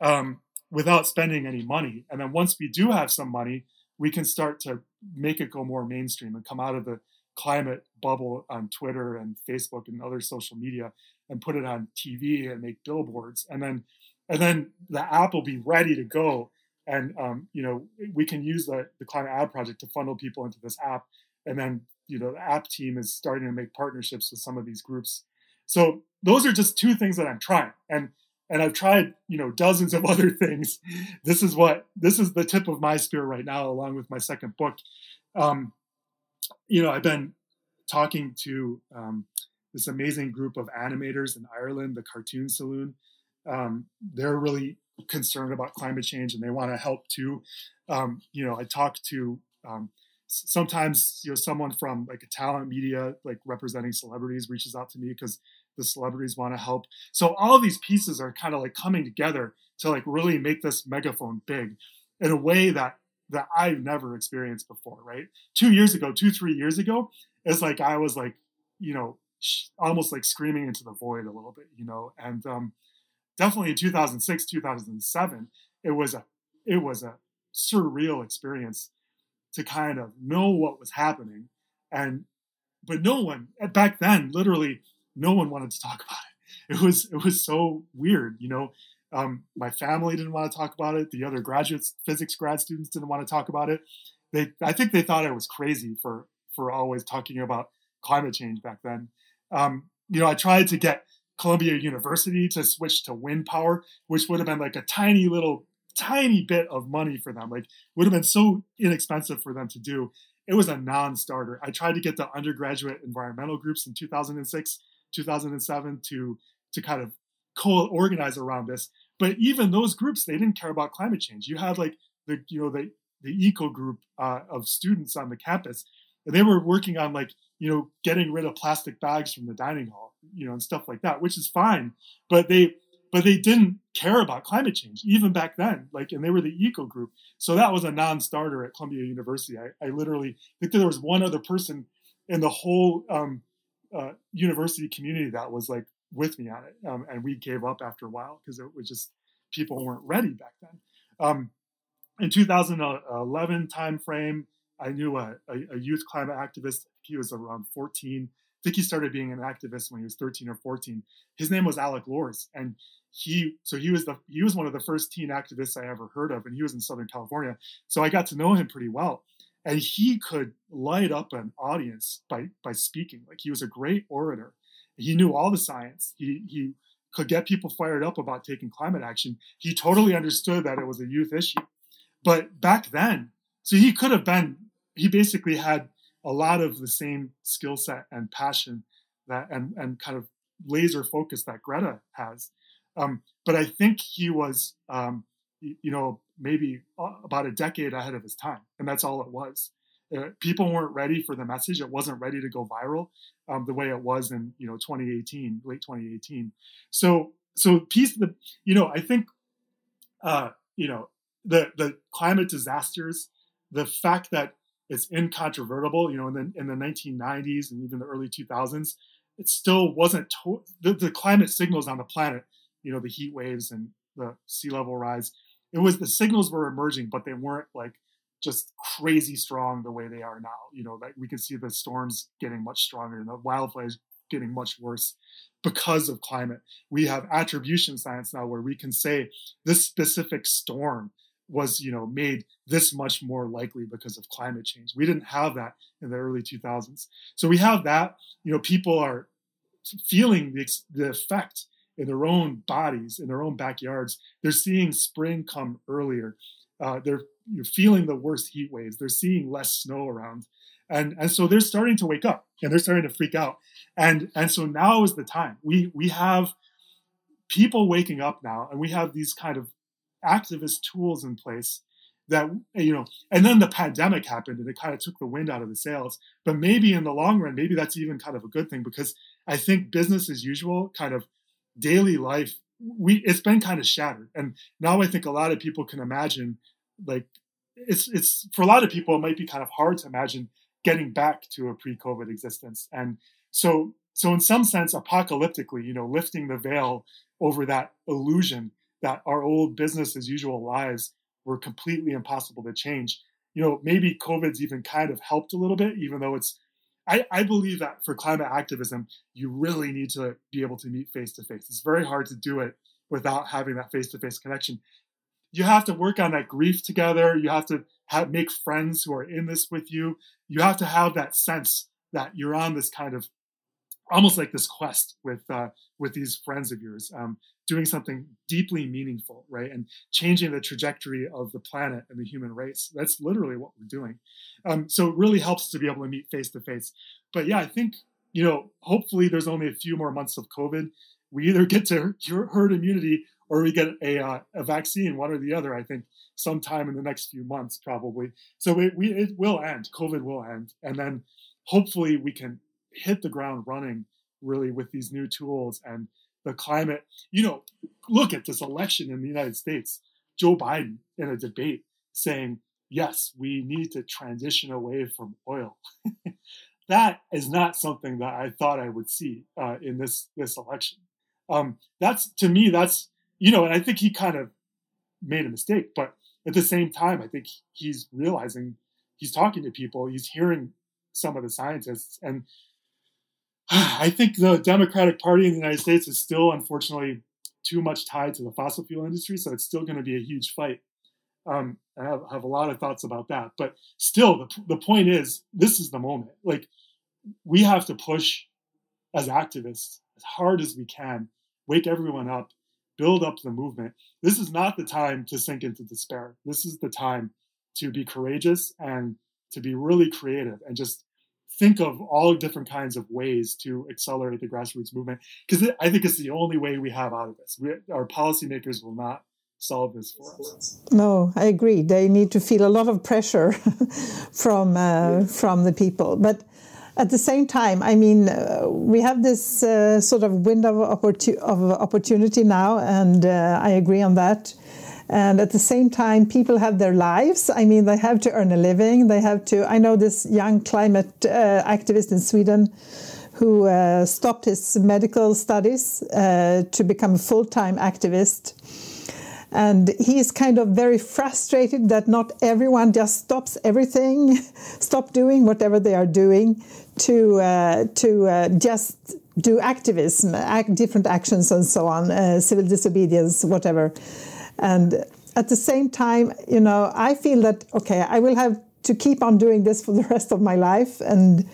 um, without spending any money and then once we do have some money we can start to make it go more mainstream and come out of the climate bubble on twitter and facebook and other social media and put it on tv and make billboards. And then and then the app will be ready to go. And um, you know we can use the, the climate ad project to funnel people into this app. And then you know the app team is starting to make partnerships with some of these groups. So those are just two things that i'm trying. And and i've tried you know dozens of other things. This is what this is the tip of my spear right now along with my second book. Um, you know i've been talking to um, this amazing group of animators in ireland the cartoon saloon. Um, they're really concerned about climate change and they want to help too. Um, you know, I talk to um, sometimes you know someone from like a talent media like representing celebrities reaches out to me because the celebrities want to help. So all these pieces are kind of like coming together to like really make this megaphone big in a way that that I've never experienced before. Right? Two years ago, two three years ago, it's like I was like you know almost like screaming into the void a little bit, you know, and um, definitely in 2006, 2007, it was a it was a surreal experience to kind of know what was happening and but no one back then literally no one wanted to talk about it it was it was so weird you know um, my family didn't want to talk about it the other graduates physics grad students didn't want to talk about it they i think they thought i was crazy for for always talking about climate change back then um, you know i tried to get Columbia University to switch to wind power, which would have been like a tiny little, tiny bit of money for them. Like would have been so inexpensive for them to do. It was a non-starter. I tried to get the undergraduate environmental groups in 2006, 2007 to to kind of co-organize around this. But even those groups, they didn't care about climate change. You had like the you know the the eco group uh, of students on the campus, and they were working on like you know getting rid of plastic bags from the dining hall you know, and stuff like that, which is fine. But they but they didn't care about climate change even back then. Like, and they were the eco group, so that was a non-starter at Columbia University. I, I literally think there was one other person in the whole um, uh, university community that was like with me on it, um, and we gave up after a while because it was just people weren't ready back then. Um, in 2011 timeframe, I knew a, a, a youth climate activist. He was around 14 I think he started being an activist when he was 13 or 14. His name was Alec Loorz, and he so he was the he was one of the first teen activists I ever heard of, and he was in Southern California. So I got to know him pretty well, and he could light up an audience by by speaking. Like he was a great orator. He knew all the science. He he could get people fired up about taking climate action. He totally understood that it was a youth issue. But back then, so he could have been. He basically had a lot of the same skill set and passion that and and kind of laser focus that Greta has. Um, but I think he was, um, you know, maybe about a decade ahead of his time, and that's all it was. Uh, people weren't ready for the message; it wasn't ready to go viral um, the way it was in you know 2018, late 2018. So, so piece the, you know, I think, uh, you know, the the climate disasters, the fact that it's incontrovertible. You know, in the in the 1990s and even the early 2000s, it still wasn't to- the, the climate signals on the planet. You know, the heat waves and the sea level rise. It was the signals were emerging, but they weren't like just crazy strong the way they are now. You know, like we can see the storms getting much stronger and the wildfires getting much worse because of climate. We have attribution science now where we can say this specific storm was you know made this much more likely because of climate change we didn't have that in the early 2000s so we have that you know people are feeling the, the effect in their own bodies in their own backyards they're seeing spring come earlier Uh, they're you're feeling the worst heat waves. They're seeing less snow around, and and so they're starting to wake up and they're starting to freak out. And and so now is the time. We we have people waking up now, and we have these kind of activist tools in place that you know and then the pandemic happened and it kind of took the wind out of the sails but maybe in the long run maybe that's even kind of a good thing because i think business as usual kind of daily life we it's been kind of shattered and now i think a lot of people can imagine like it's it's for a lot of people it might be kind of hard to imagine getting back to a pre-covid existence and so so in some sense apocalyptically you know lifting the veil over that illusion that our old business as usual lives were completely impossible to change. You know, maybe COVID's even kind of helped a little bit, even though it's. I, I believe that for climate activism, you really need to be able to meet face to face. It's very hard to do it without having that face to face connection. You have to work on that grief together. You have to have, make friends who are in this with you. You have to have that sense that you're on this kind of almost like this quest with uh, with these friends of yours, um, doing something deeply meaningful, right, and changing the trajectory of the planet and the human race. That's literally what we're doing. Um, so it really helps to be able to meet face to face. But yeah, I think you know, hopefully, there's only a few more months of COVID. We either get to herd immunity or we get a, uh, a vaccine, one or the other. I think sometime in the next few months, probably. So it, we, it will end. COVID will end, and then hopefully we can hit the ground running really with these new tools and the climate. You know, look at this election in the United States. Joe Biden in a debate saying, yes, we need to transition away from oil. that is not something that I thought I would see uh, in this this election. Um, that's to me, that's you know, and I think he kind of made a mistake, but at the same time, I think he's realizing he's talking to people, he's hearing some of the scientists, and I think the Democratic Party in the United States is still, unfortunately, too much tied to the fossil fuel industry. So it's still going to be a huge fight. Um, I have, have, a lot of thoughts about that. But still, the, the point is, this is the moment. Like, we have to push as activists as hard as we can, wake everyone up, build up the movement. This is not the time to sink into despair. This is the time to be courageous and to be really creative and just think of all different kinds of ways to accelerate the grassroots movement because I think it's the only way we have out of this. We, our policymakers will not solve this for us. No, I agree. They need to feel a lot of pressure from uh, yeah. from the people, but. At the same time, I mean, uh, we have this uh, sort of window of, opportu- of opportunity now, and uh, I agree on that. And at the same time, people have their lives. I mean, they have to earn a living. They have to. I know this young climate uh, activist in Sweden who uh, stopped his medical studies uh, to become a full time activist. And he is kind of very frustrated that not everyone just stops everything, stop doing whatever they are doing to uh, to uh, just do activism, act, different actions, and so on, uh, civil disobedience, whatever. And at the same time, you know, I feel that, okay, I will have to keep on doing this for the rest of my life. And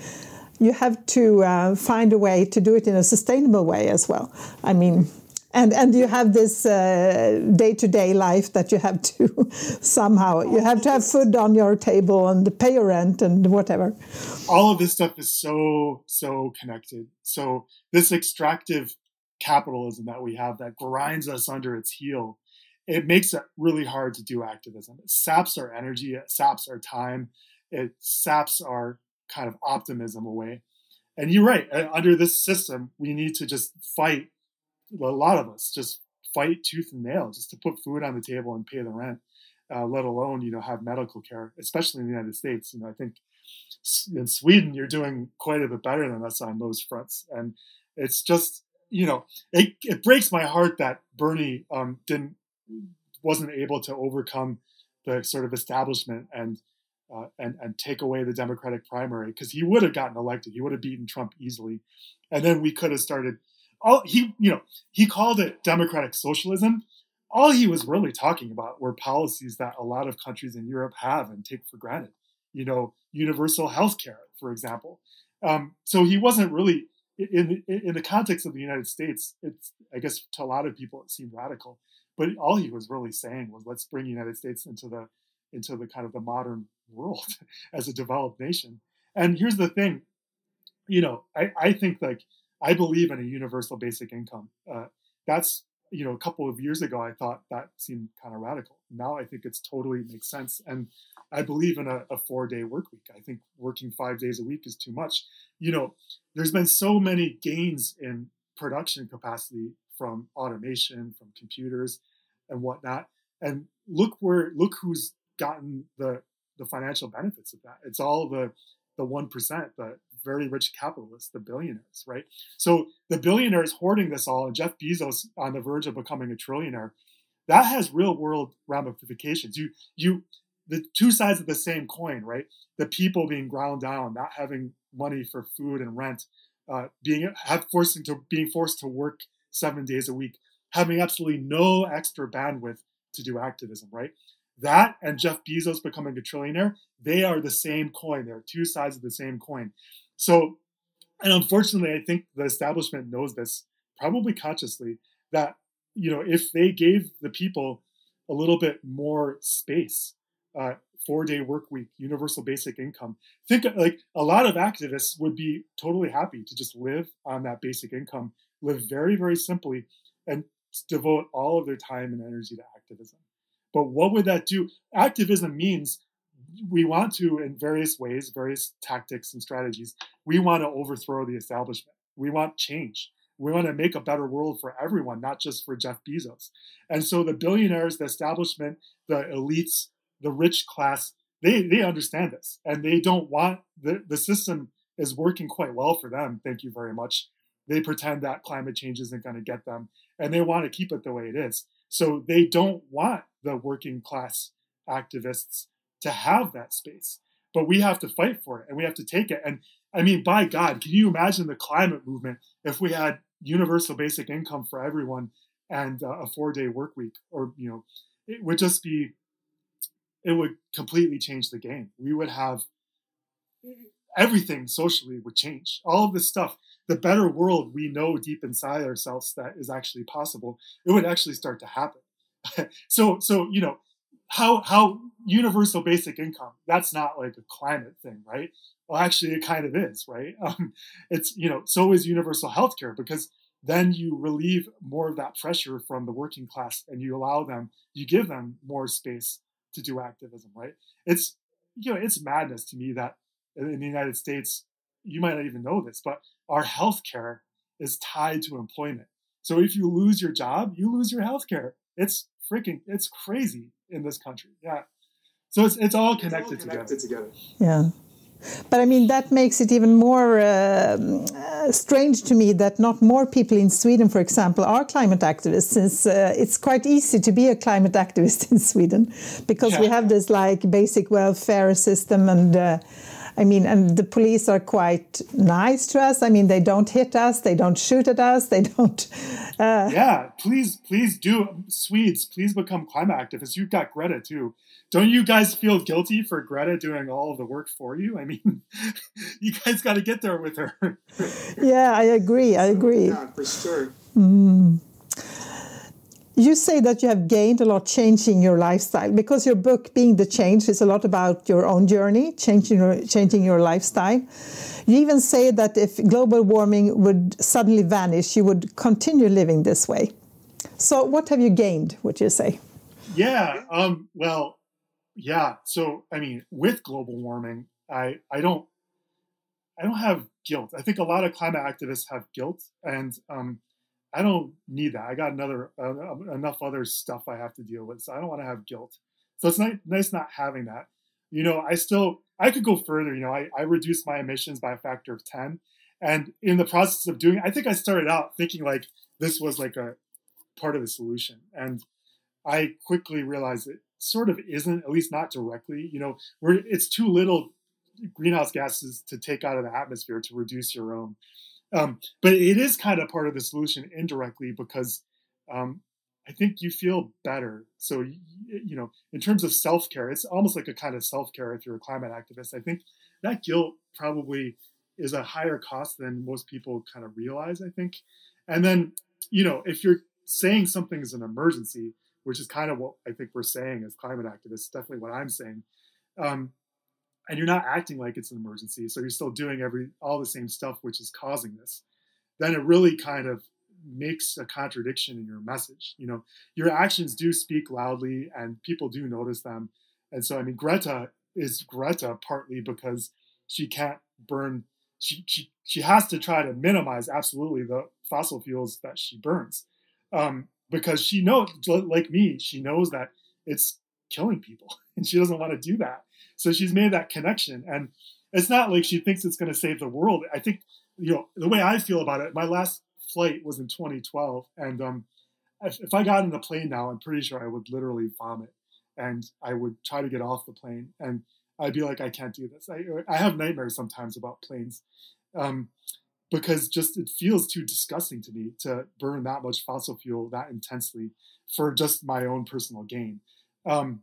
you have to uh, find a way to do it in a sustainable way as well. I mean, and and you have this day to day life that you have to somehow you have to have food on your table and pay your rent and whatever all of this stuff is so so connected so this extractive capitalism that we have that grinds us under its heel it makes it really hard to do activism. It saps our energy, it saps our time, it saps our kind of optimism away. And you're right, under this system, we need to just fight, a lot of us just fight tooth and nail just to put food on the table and pay the rent, uh, let alone, you know, have medical care, especially in the United States. You know, I think in Sweden, you're doing quite a bit better than us on those fronts. And it's just, you know, it, it breaks my heart that Bernie um, didn't wasn't able to overcome the sort of establishment and uh, and and take away the Democratic primary because he would have gotten elected. He would have beaten Trump easily, and then we could have started. All he, you know, he called it democratic socialism. All he was really talking about were policies that a lot of countries in Europe have and take for granted. You know, universal health care, for example. Um, so he wasn't really in in the context of the United States. It's I guess to a lot of people it seemed radical, but all he was really saying was, let's bring the United States into the into the kind of the modern world as a developed nation. And here's the thing, you know, I, I think like I believe in a universal basic income. Uh, that's you know a couple of years ago I thought that seemed kind of radical. Now I think it's totally makes sense, and I believe in a, a four day work week. I think working five days a week is too much. You know, there's been so many gains in production capacity from automation, from computers, and whatnot. And look where look who's gotten the the financial benefits of that. It's all the the one percent, the very rich capitalists, the billionaires, right? So the billionaires hoarding this all, and Jeff Bezos on the verge of becoming a trillionaire, that has real world ramifications. You you the two sides of the same coin, right? The people being ground down, not having money for food and rent, uh, being have forcing to being forced to work seven days a week, having absolutely no extra bandwidth to do activism, right? That and Jeff Bezos becoming a trillionaire, they are the same coin. They're two sides of the same coin. So, and unfortunately, I think the establishment knows this, probably consciously, that you know if they gave the people a little bit more space, uh, four day work week, universal basic income. Think like a lot of activists would be totally happy to just live on that basic income, live very, very simply, and devote all of their time and energy to activism. But what would that do? Activism means we want to, in various ways, various tactics and strategies, we want to overthrow the establishment. We want change. We want to make a better world for everyone, not just for Jeff Bezos. And so the billionaires, the establishment, the elites, the rich class, they, they understand this and they don't want the, the system is working quite well for them. Thank you very much. They pretend that climate change isn't going to get them and they want to keep it the way it is. So they don't want the working class activists to have that space. But we have to fight for it and we have to take it. And I mean, by God, can you imagine the climate movement if we had universal basic income for everyone and uh, a four day work week? Or, you know, it would just be, it would completely change the game. We would have everything socially would change. All of this stuff, the better world we know deep inside ourselves that is actually possible, it would actually start to happen. so, so you know, how how universal basic income that's not like a climate thing right? Well actually it kind of is right? Um, it's you know so is universal healthcare because then you relieve more of that pressure from the working class and you allow them you give them more space to do activism right? It's you know it's madness to me that in the united states you might not even know this but our healthcare is tied to employment so if you lose your job you lose your healthcare it's freaking it's crazy in this country. Yeah. So it's it's all connected, it's all connected together. together. Yeah. But I mean, that makes it even more uh, uh, strange to me that not more people in Sweden, for example, are climate activists, since uh, it's quite easy to be a climate activist in Sweden because yeah. we have this like basic welfare system and uh, I mean, and the police are quite nice to us. I mean, they don't hit us, they don't shoot at us, they don't. Uh... Yeah, please, please do, Swedes, please become climate activists. You've got Greta too. Don't you guys feel guilty for Greta doing all of the work for you? I mean, you guys got to get there with her. yeah, I agree. I agree. Yeah, for sure. Mm. You say that you have gained a lot changing your lifestyle because your book, Being the Change, is a lot about your own journey, changing your, changing your lifestyle. You even say that if global warming would suddenly vanish, you would continue living this way. So, what have you gained, would you say? Yeah, um, well, yeah. So, I mean, with global warming, I, I don't, I don't have guilt. I think a lot of climate activists have guilt, and um, I don't need that. I got another uh, enough other stuff I have to deal with, so I don't want to have guilt. So it's nice, nice not having that. You know, I still I could go further. You know, I, I reduced my emissions by a factor of ten, and in the process of doing, I think I started out thinking like this was like a part of the solution, and I quickly realized it sort of isn't, at least not directly. You know, where it's too little greenhouse gases to take out of the atmosphere to reduce your own. Um, but it is kind of part of the solution indirectly because um, I think you feel better. So, you know, in terms of self care, it's almost like a kind of self care if you're a climate activist. I think that guilt probably is a higher cost than most people kind of realize, I think. And then, you know, if you're saying something is an emergency, which is kind of what I think we're saying as climate activists. Definitely what I'm saying. Um, and you're not acting like it's an emergency, so you're still doing every all the same stuff which is causing this. Then it really kind of makes a contradiction in your message. You know, your actions do speak loudly, and people do notice them. And so, I mean, Greta is Greta partly because she can't burn. She she she has to try to minimize absolutely the fossil fuels that she burns, um, because she knows, like me, she knows that it's killing people, and she doesn't want to do that. So she's made that connection, and it's not like she thinks it's going to save the world. I think you know the way I feel about it. My last flight was in 2012, and um, if, if I got in the plane now, I'm pretty sure I would literally vomit, and I would try to get off the plane, and I'd be like, I can't do this. I, I have nightmares sometimes about planes. Um, because just it feels too disgusting to me to burn that much fossil fuel that intensely for just my own personal gain. Um,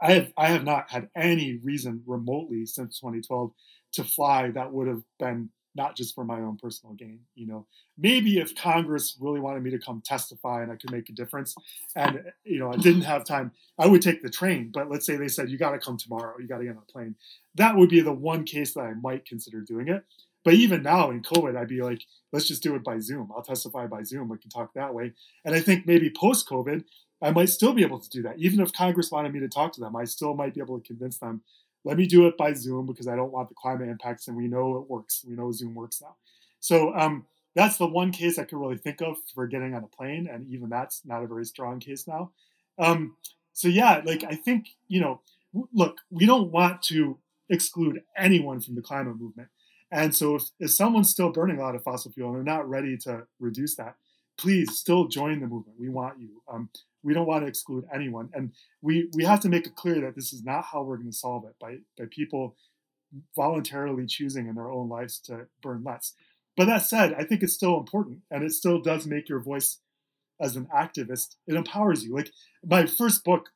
I have I have not had any reason remotely since 2012 to fly that would have been not just for my own personal gain. You know, maybe if Congress really wanted me to come testify and I could make a difference, and you know I didn't have time, I would take the train. But let's say they said you got to come tomorrow, you got to get on a plane. That would be the one case that I might consider doing it. But even now in COVID, I'd be like, let's just do it by Zoom. I'll testify by Zoom. We can talk that way. And I think maybe post COVID, I might still be able to do that. Even if Congress wanted me to talk to them, I still might be able to convince them let me do it by Zoom because I don't want the climate impacts, and we know it works. We know Zoom works now. So um, that's the one case I can really think of for getting on a plane, and even that's not a very strong case now. Um, so yeah, like I think you know, look, we don't want to exclude anyone from the climate movement, and so if, if someone's still burning a lot of fossil fuel and they're not ready to reduce that, please still join the movement. We want you. Um, we don't want to exclude anyone, and we we have to make it clear that this is not how we're going to solve it by by people voluntarily choosing in their own lives to burn less. But that said, I think it's still important, and it still does make your voice as an activist. It empowers you. Like my first book,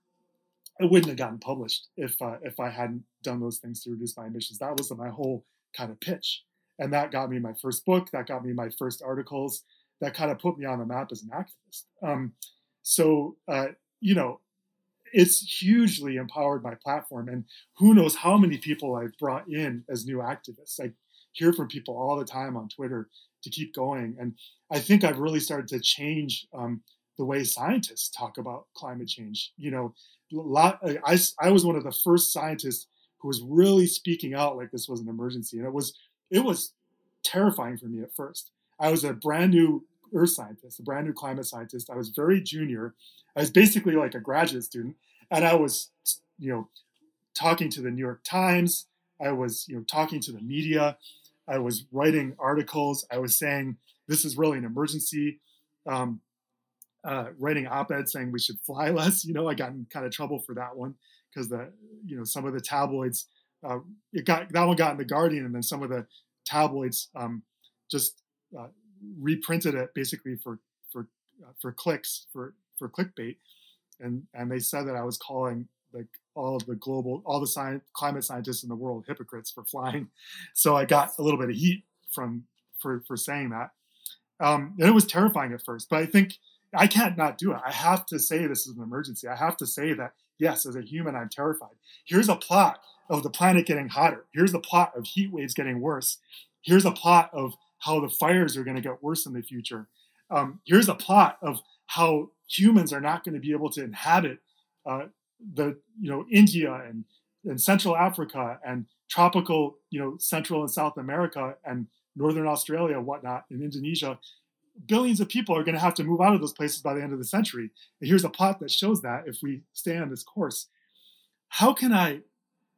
it wouldn't have gotten published if uh, if I hadn't done those things to reduce my emissions. That was my whole kind of pitch, and that got me my first book. That got me my first articles. That kind of put me on the map as an activist. Um, so, uh, you know, it's hugely empowered my platform. And who knows how many people I've brought in as new activists. I hear from people all the time on Twitter to keep going. And I think I've really started to change um, the way scientists talk about climate change. You know, lot, I, I was one of the first scientists who was really speaking out like this was an emergency. And it was, it was terrifying for me at first. I was a brand new earth scientist, a brand new climate scientist. I was very junior. I was basically like a graduate student, and I was, you know, talking to the New York Times. I was, you know, talking to the media. I was writing articles. I was saying this is really an emergency. Um, uh, writing op-eds saying we should fly less. You know, I got in kind of trouble for that one because the, you know, some of the tabloids, uh, it got that one got in the Guardian, and then some of the tabloids um, just uh, reprinted it basically for for uh, for clicks for for clickbait, and and they said that I was calling like all of the global all the science, climate scientists in the world hypocrites for flying. So I got a little bit of heat from for for saying that, um, and it was terrifying at first. But I think I can't not do it. I have to say this is an emergency. I have to say that yes, as a human, I'm terrified. Here's a plot of the planet getting hotter. Here's the plot of heat waves getting worse. Here's a plot of how the fires are going to get worse in the future. Um, here's a plot of how humans are not going to be able to inhabit uh, the you know India and, and Central Africa and tropical you know Central and South America and Northern Australia, whatnot, and Indonesia. Billions of people are going to have to move out of those places by the end of the century. And here's a plot that shows that if we stay on this course. How can I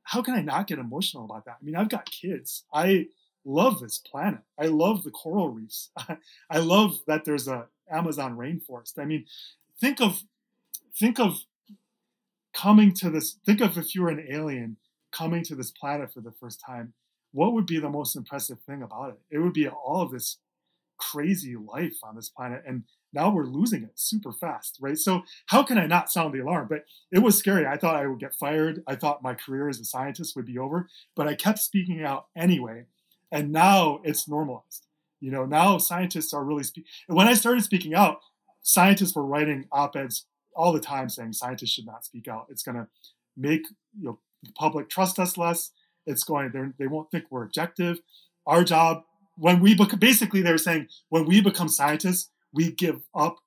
how can I not get emotional about that? I mean, I've got kids. I love this planet. I love the coral reefs. I love that there's a Amazon rainforest. I mean, think of think of coming to this. Think of if you were an alien coming to this planet for the first time. What would be the most impressive thing about it? It would be all of this crazy life on this planet, and now we're losing it super fast, right? So how can I not sound the alarm? But it was scary. I thought I would get fired. I thought my career as a scientist would be over, but I kept speaking out anyway and now it's normalized. You know, now scientists are really speaking. When I started speaking out, scientists were writing op-eds all the time saying scientists should not speak out. It's going to make you know the public trust us less. It's going they won't think we're objective. Our job when we basically they were saying when we become scientists, we give up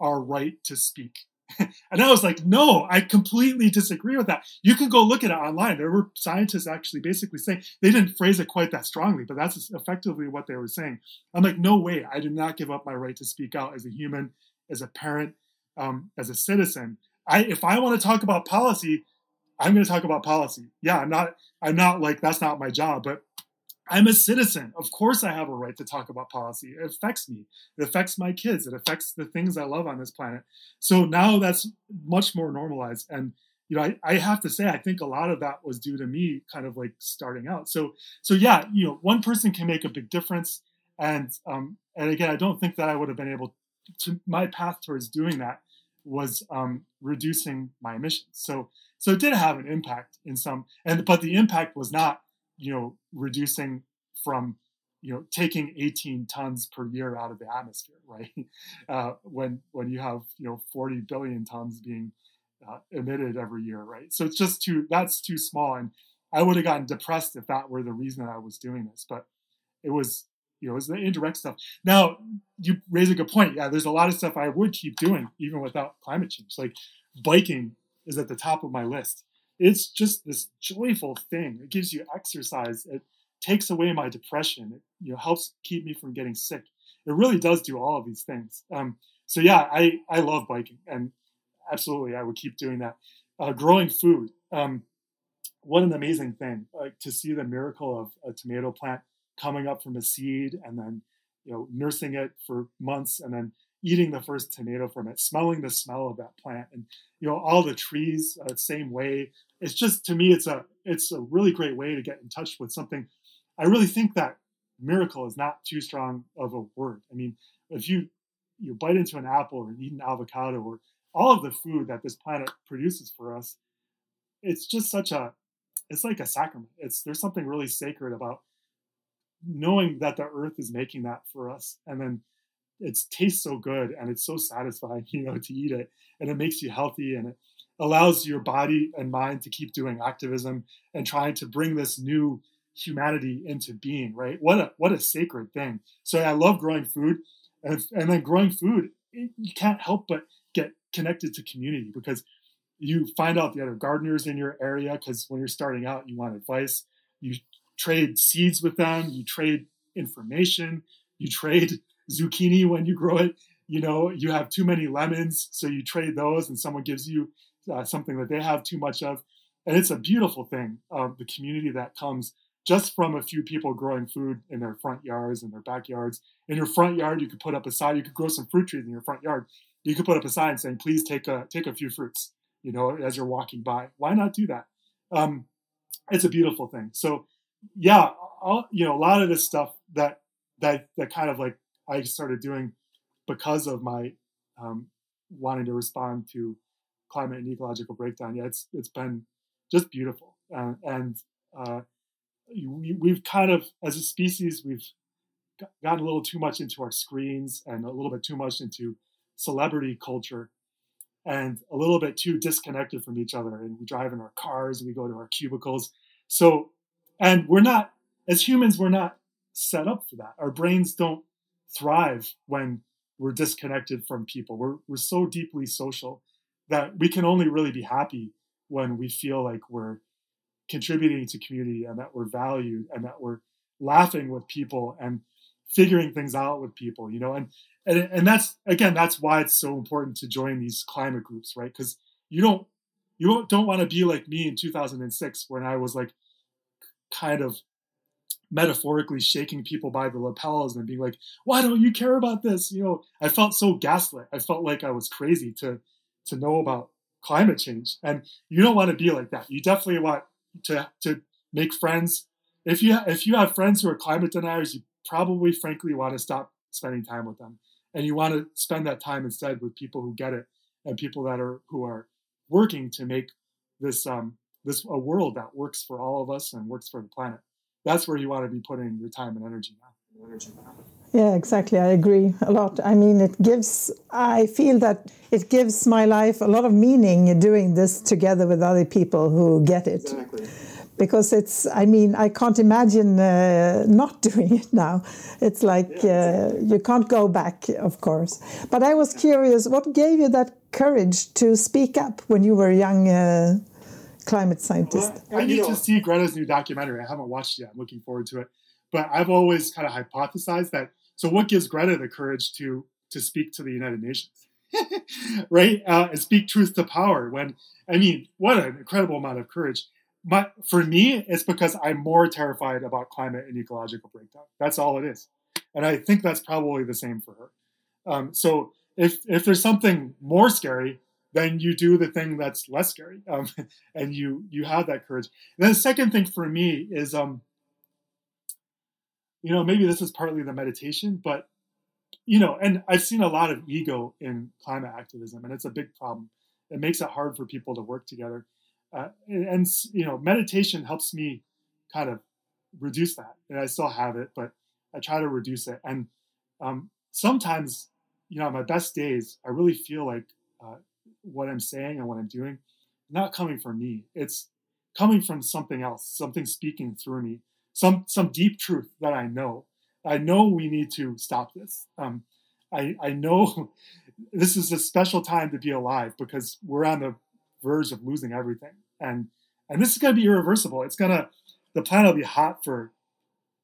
our right to speak. and I was like, no, I completely disagree with that. You can go look at it online. There were scientists actually basically saying they didn't phrase it quite that strongly, but that's effectively what they were saying. I'm like, no way, I do not give up my right to speak out as a human, as a parent, um, as a citizen. I if I want to talk about policy, I'm going to talk about policy. Yeah, I'm not. I'm not like that's not my job, but I'm a citizen. Of course, I have a right to talk about policy. It affects me. It affects my kids. It affects the things I love on this planet. So now that's much more normalized. And you know, I, I have to say, I think a lot of that was due to me kind of like starting out. So, so yeah, you know, one person can make a big difference. And um, and again, I don't think that I would have been able to. My path towards doing that was um, reducing my emissions. So, so it did have an impact in some, and but the impact was not you know, reducing from, you know, taking 18 tons per year out of the atmosphere, right? Uh, when when you have you know 40 billion tons being uh, emitted every year, right? So it's just too that's too small, and I would have gotten depressed if that were the reason I was doing this. But it was you know, it was the indirect stuff. Now you raise a good point. Yeah, there's a lot of stuff I would keep doing even without climate change. Like biking is at the top of my list it's just this joyful thing. It gives you exercise. It takes away my depression. It you know helps keep me from getting sick. It really does do all of these things. Um, so yeah, I I love biking and absolutely I would keep doing that. Uh, growing food. Um, what an amazing thing! To see the miracle of a tomato plant coming up from a seed and then you know nursing it for months and then eating the first tomato from it, smelling the smell of that plant, and you know all the trees uh, same way. It's just to me, it's a it's a really great way to get in touch with something. I really think that miracle is not too strong of a word. I mean, if you you bite into an apple or eat an avocado or all of the food that this planet produces for us, it's just such a it's like a sacrament. It's there's something really sacred about knowing that the earth is making that for us and then it tastes so good and it's so satisfying, you know, to eat it, and it makes you healthy and it allows your body and mind to keep doing activism and trying to bring this new humanity into being. Right? What a what a sacred thing. So I love growing food, and and then growing food, you can't help but get connected to community because you find out the other gardeners in your area because when you're starting out, you want advice. You trade seeds with them. You trade information. You trade zucchini when you grow it. You know, you have too many lemons, so you trade those, and someone gives you uh, something that they have too much of. And it's a beautiful thing of the community that comes just from a few people growing food in their front yards and their backyards. In your front yard, you could put up a sign. You could grow some fruit trees in your front yard. You could put up a sign saying, "Please take a take a few fruits." You know, as you're walking by. Why not do that? Um, it's a beautiful thing. So, yeah, you know, a lot of this stuff that that that kind of like I started doing because of my um, wanting to respond to climate and ecological breakdown. Yeah, it's it's been just beautiful, uh, and uh, we, we've kind of, as a species, we've gotten a little too much into our screens and a little bit too much into celebrity culture, and a little bit too disconnected from each other. And we drive in our cars, we go to our cubicles. So, and we're not as humans, we're not set up for that. Our brains don't thrive when we're disconnected from people. We're, we're so deeply social that we can only really be happy when we feel like we're contributing to community and that we're valued and that we're laughing with people and figuring things out with people, you know, and, and, and that's, again, that's why it's so important to join these climate groups, right? Because you don't, you don't, don't want to be like me in 2006 when I was like kind of metaphorically shaking people by the lapels and being like, why don't you care about this? You know, I felt so gaslit. I felt like I was crazy to to know about climate change. And you don't want to be like that. You definitely want to to make friends. If you if you have friends who are climate deniers, you probably frankly want to stop spending time with them. And you want to spend that time instead with people who get it and people that are who are working to make this um this a world that works for all of us and works for the planet that's where you want to be putting your time and energy now. Yeah, exactly. I agree a lot. I mean, it gives, I feel that it gives my life a lot of meaning doing this together with other people who get it. Exactly. Because it's, I mean, I can't imagine uh, not doing it now. It's like yeah, uh, you can't go back, of course. But I was curious, what gave you that courage to speak up when you were young uh, climate scientist? Well, I need to see Greta's new documentary. I haven't watched it yet. I'm looking forward to it. But I've always kind of hypothesized that so what gives Greta the courage to to speak to the United Nations, right? Uh, and speak truth to power. When I mean, what an incredible amount of courage. But for me, it's because I'm more terrified about climate and ecological breakdown. That's all it is, and I think that's probably the same for her. Um, so if if there's something more scary, then you do the thing that's less scary, um, and you you have that courage. And then the second thing for me is um, you know, maybe this is partly the meditation, but you know, and I've seen a lot of ego in climate activism, and it's a big problem. It makes it hard for people to work together. Uh, and, and, you know, meditation helps me kind of reduce that. And I still have it, but I try to reduce it. And um, sometimes, you know, on my best days, I really feel like uh, what I'm saying and what I'm doing not coming from me. It's coming from something else, something speaking through me some some deep truth that I know. I know we need to stop this. Um, I I know this is a special time to be alive because we're on the verge of losing everything, and and this is going to be irreversible. It's gonna the planet will be hot for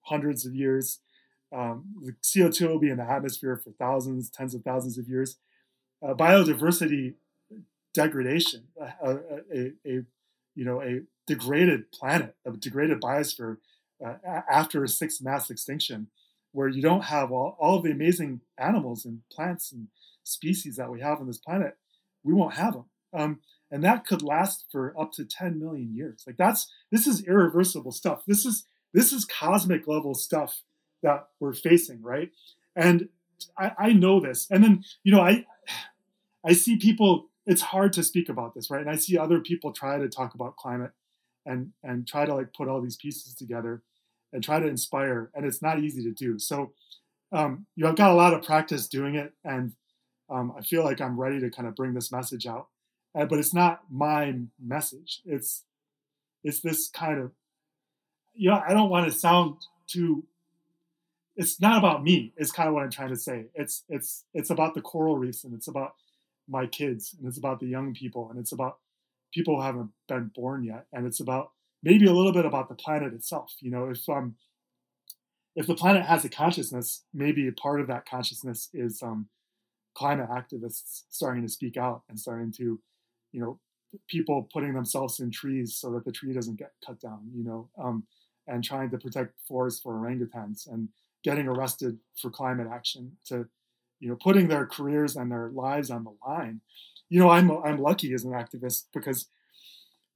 hundreds of years. Um, the CO2 will be in the atmosphere for thousands, tens of thousands of years. Uh, biodiversity degradation, a, a, a, you know a degraded planet, a degraded biosphere uh, after a sixth mass extinction, where you don't have all, all of the amazing animals and plants and species that we have on this planet, we won't have them. Um, and that could last for up to 10 million years. Like that's this is irreversible stuff. This is this is cosmic level stuff that we're facing, right? And I, I know this. And then you know I I see people. It's hard to speak about this, right? And I see other people try to talk about climate and and try to like put all these pieces together and try to inspire. And it's not easy to do. So, um, you know, I've got a lot of practice doing it, and um, I feel like I'm ready to kind of bring this message out. Uh, but it's not my message. It's it's this kind of, you know, I don't want to sound too. It's not about me. It's kind of what I'm trying to say. It's it's it's about the coral reefs, and it's about my kids, and it's about the young people, and it's about people who haven't been born yet, and it's about maybe a little bit about the planet itself. You know, if um, if the planet has a consciousness, maybe a part of that consciousness is um, climate activists starting to speak out and starting to, you know, people putting themselves in trees so that the tree doesn't get cut down. You know, um, and trying to protect forests for orangutans and getting arrested for climate action to, you know, putting their careers and their lives on the line. You know, I'm I'm lucky as an activist because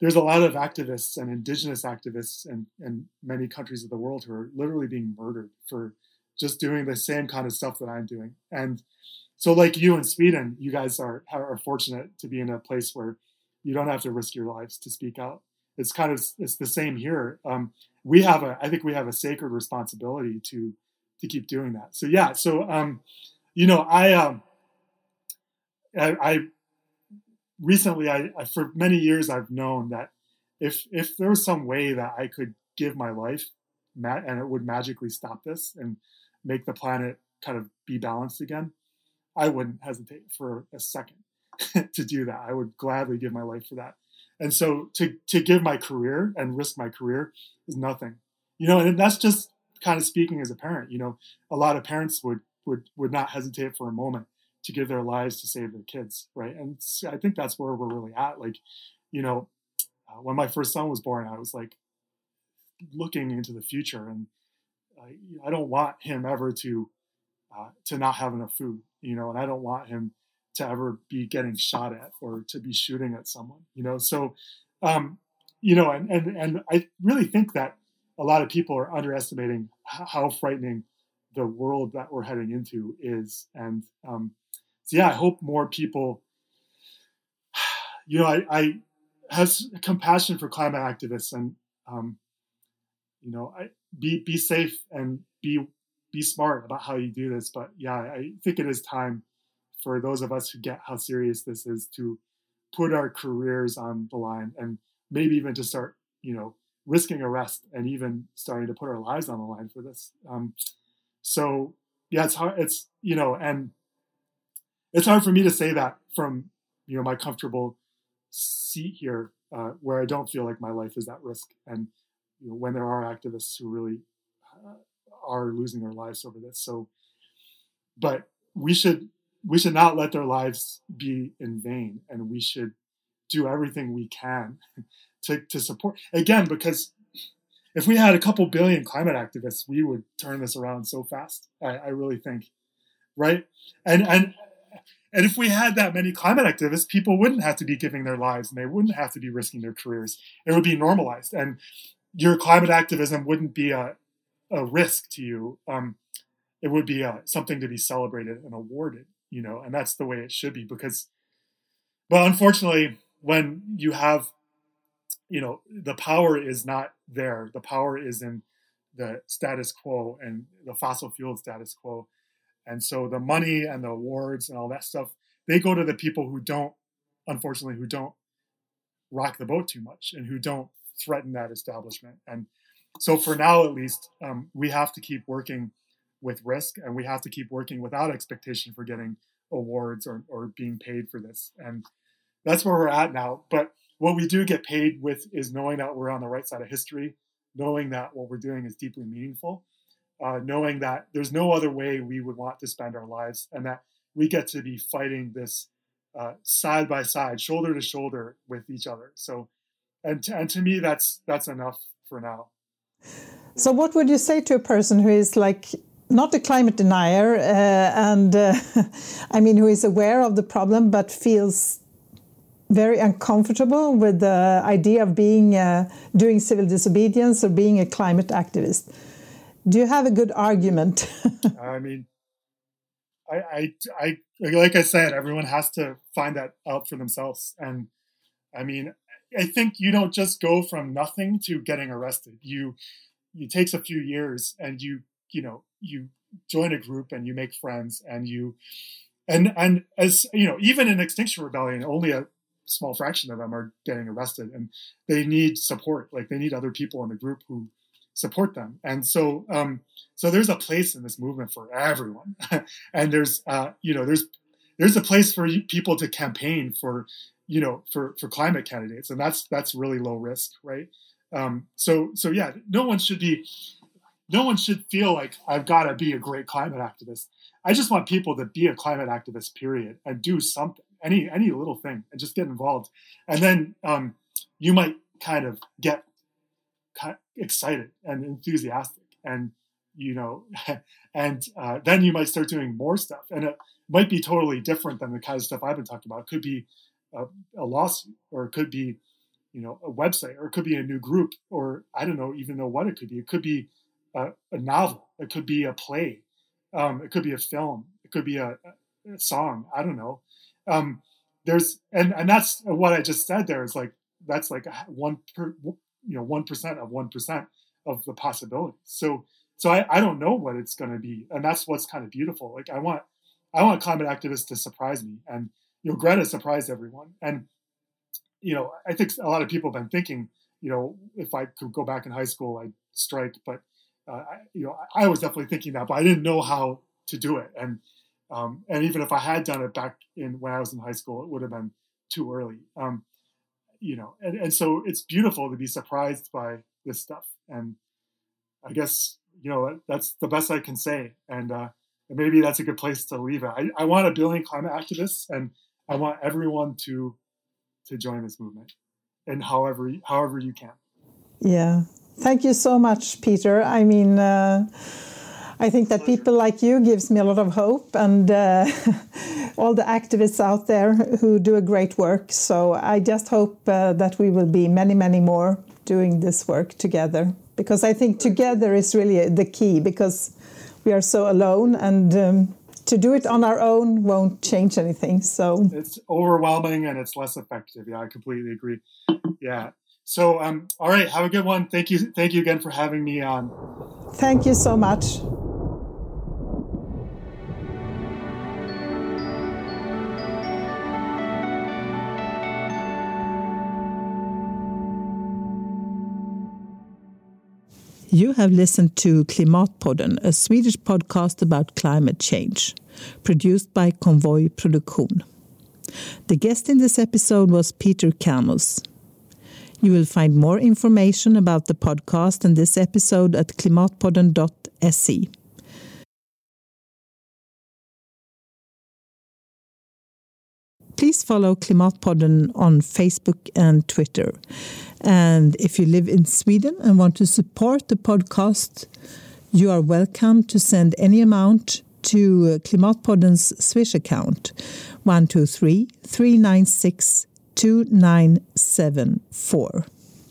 there's a lot of activists and indigenous activists in, in many countries of the world who are literally being murdered for just doing the same kind of stuff that I'm doing. And so, like you in Sweden, you guys are are fortunate to be in a place where you don't have to risk your lives to speak out. It's kind of it's the same here. Um, we have a I think we have a sacred responsibility to to keep doing that. So yeah, so um, you know I um, I, I recently, I, I, for many years I've known that if if there was some way that I could give my life, and it would magically stop this and make the planet kind of be balanced again, I wouldn't hesitate for a second to do that. I would gladly give my life for that. And so to to give my career and risk my career is nothing, you know. And that's just kind of speaking as a parent. You know, a lot of parents would would would not hesitate for a moment to give their lives to save their kids, right? And I think that's where we're really at. Like, you know, uh, when my first son was born, I was like looking into the future, and I don't want him ever to uh, to not have enough food, you know, and I don't want him to ever be getting shot at or to be shooting at someone, you know. So, um, you know, and and and I really think that a lot of people are underestimating how frightening the world that we're heading into is, and um, so yeah, I hope more people, you know, I, I have compassion for climate activists and, um, you know, I, be be safe and be be smart about how you do this. But yeah, I think it is time for those of us who get how serious this is to put our careers on the line and maybe even to start, you know, risking arrest and even starting to put our lives on the line for this. Um, so yeah, it's hard. It's you know, and it's hard for me to say that from you know my comfortable seat here, uh, where I don't feel like my life is at risk, and you know, when there are activists who really uh, are losing their lives over this. So, but we should we should not let their lives be in vain, and we should do everything we can to to support again because if we had a couple billion climate activists, we would turn this around so fast. I, I really think, right? And and and if we had that many climate activists, people wouldn't have to be giving their lives and they wouldn't have to be risking their careers. It would be normalized, and your climate activism wouldn't be a a risk to you. Um, it would be uh, something to be celebrated and awarded, you know, and that's the way it should be because, but unfortunately, when you have, you know, the power is not there. The power is in the status quo and the fossil fuel status quo. And so the money and the awards and all that stuff, they go to the people who don't, unfortunately, who don't rock the boat too much and who don't threaten that establishment. And so for now, at least, um, we have to keep working with risk and we have to keep working without expectation for getting awards or, or being paid for this. And that's where we're at now. But what we do get paid with is knowing that we're on the right side of history, knowing that what we're doing is deeply meaningful, uh, knowing that there's no other way we would want to spend our lives, and that we get to be fighting this uh, side by side, shoulder to shoulder with each other. So, and to, and to me, that's that's enough for now. So, what would you say to a person who is like not a climate denier, uh, and uh, I mean, who is aware of the problem but feels very uncomfortable with the idea of being uh, doing civil disobedience or being a climate activist? Do you have a good argument? I mean, I, I, I, like I said, everyone has to find that out for themselves, and I mean, I think you don't just go from nothing to getting arrested. You it takes a few years and you you know you join a group and you make friends and you and and as you know even in extinction rebellion only a small fraction of them are getting arrested and they need support. Like they need other people in the group who support them. And so um so there's a place in this movement for everyone. And there's uh you know there's there's a place for people to campaign for you know for for climate candidates and that's that's really low risk right? Um, so so yeah, no one should be, no one should feel like I've got to be a great climate activist. I just want people to be a climate activist, period, and do something, any any little thing, and just get involved. And then um, you might kind of get excited and enthusiastic, and you know, and uh, then you might start doing more stuff, and it might be totally different than the kind of stuff I've been talking about. It could be a, a lawsuit, or it could be you know a website or it could be a new group or i don't know even know what it could be. It could be a, a novel. It could be a play. Um, it could be a film. It could be a, a song. I don't know um, there's and and that's what i just said there is like that's like one per you know one percent of one percent of the possibilities so so I, I don't know what it's going to be and that's what's kind of beautiful like i want i want climate activists to surprise me and you know greta surprised everyone and you know, I think a lot of people have been thinking, you know, if I could go back in high school, I'd strike. But uh, I, you know, I was definitely thinking that, but I didn't know how to do it. And um, and even if I had done it back in when I was in high school, it would have been too early. Um, you know, and, and so it's beautiful to be surprised by this stuff. And I guess you know that's the best I can say. And, uh, maybe that's a good place to leave it. I, I want a billion climate activists, and I want everyone to to join this movement and however however you can yeah thank you so much peter i mean uh, i think that people like you gives me a lot of hope and uh, all the activists out there who do a great work so i just hope uh, that we will be many many more doing this work together because i think together is really the key because we are so alone and um, to do it on our own won't change anything. So it's overwhelming and it's less effective. Yeah, I completely agree. Yeah. So, um, all right, have a good one. Thank you. Thank you again for having me on. Thank you so much. You have listened to Klimatpodden, a Swedish podcast about climate change, produced by Konvoj Produktion. The guest in this episode was Peter Kalmus. You will find more information about the podcast and this episode at klimatpodden.se. Please follow Klimatpodden on Facebook and Twitter. And if you live in Sweden and want to support the podcast, you are welcome to send any amount to uh, Klimatpodden's Swish account 123 396 2974.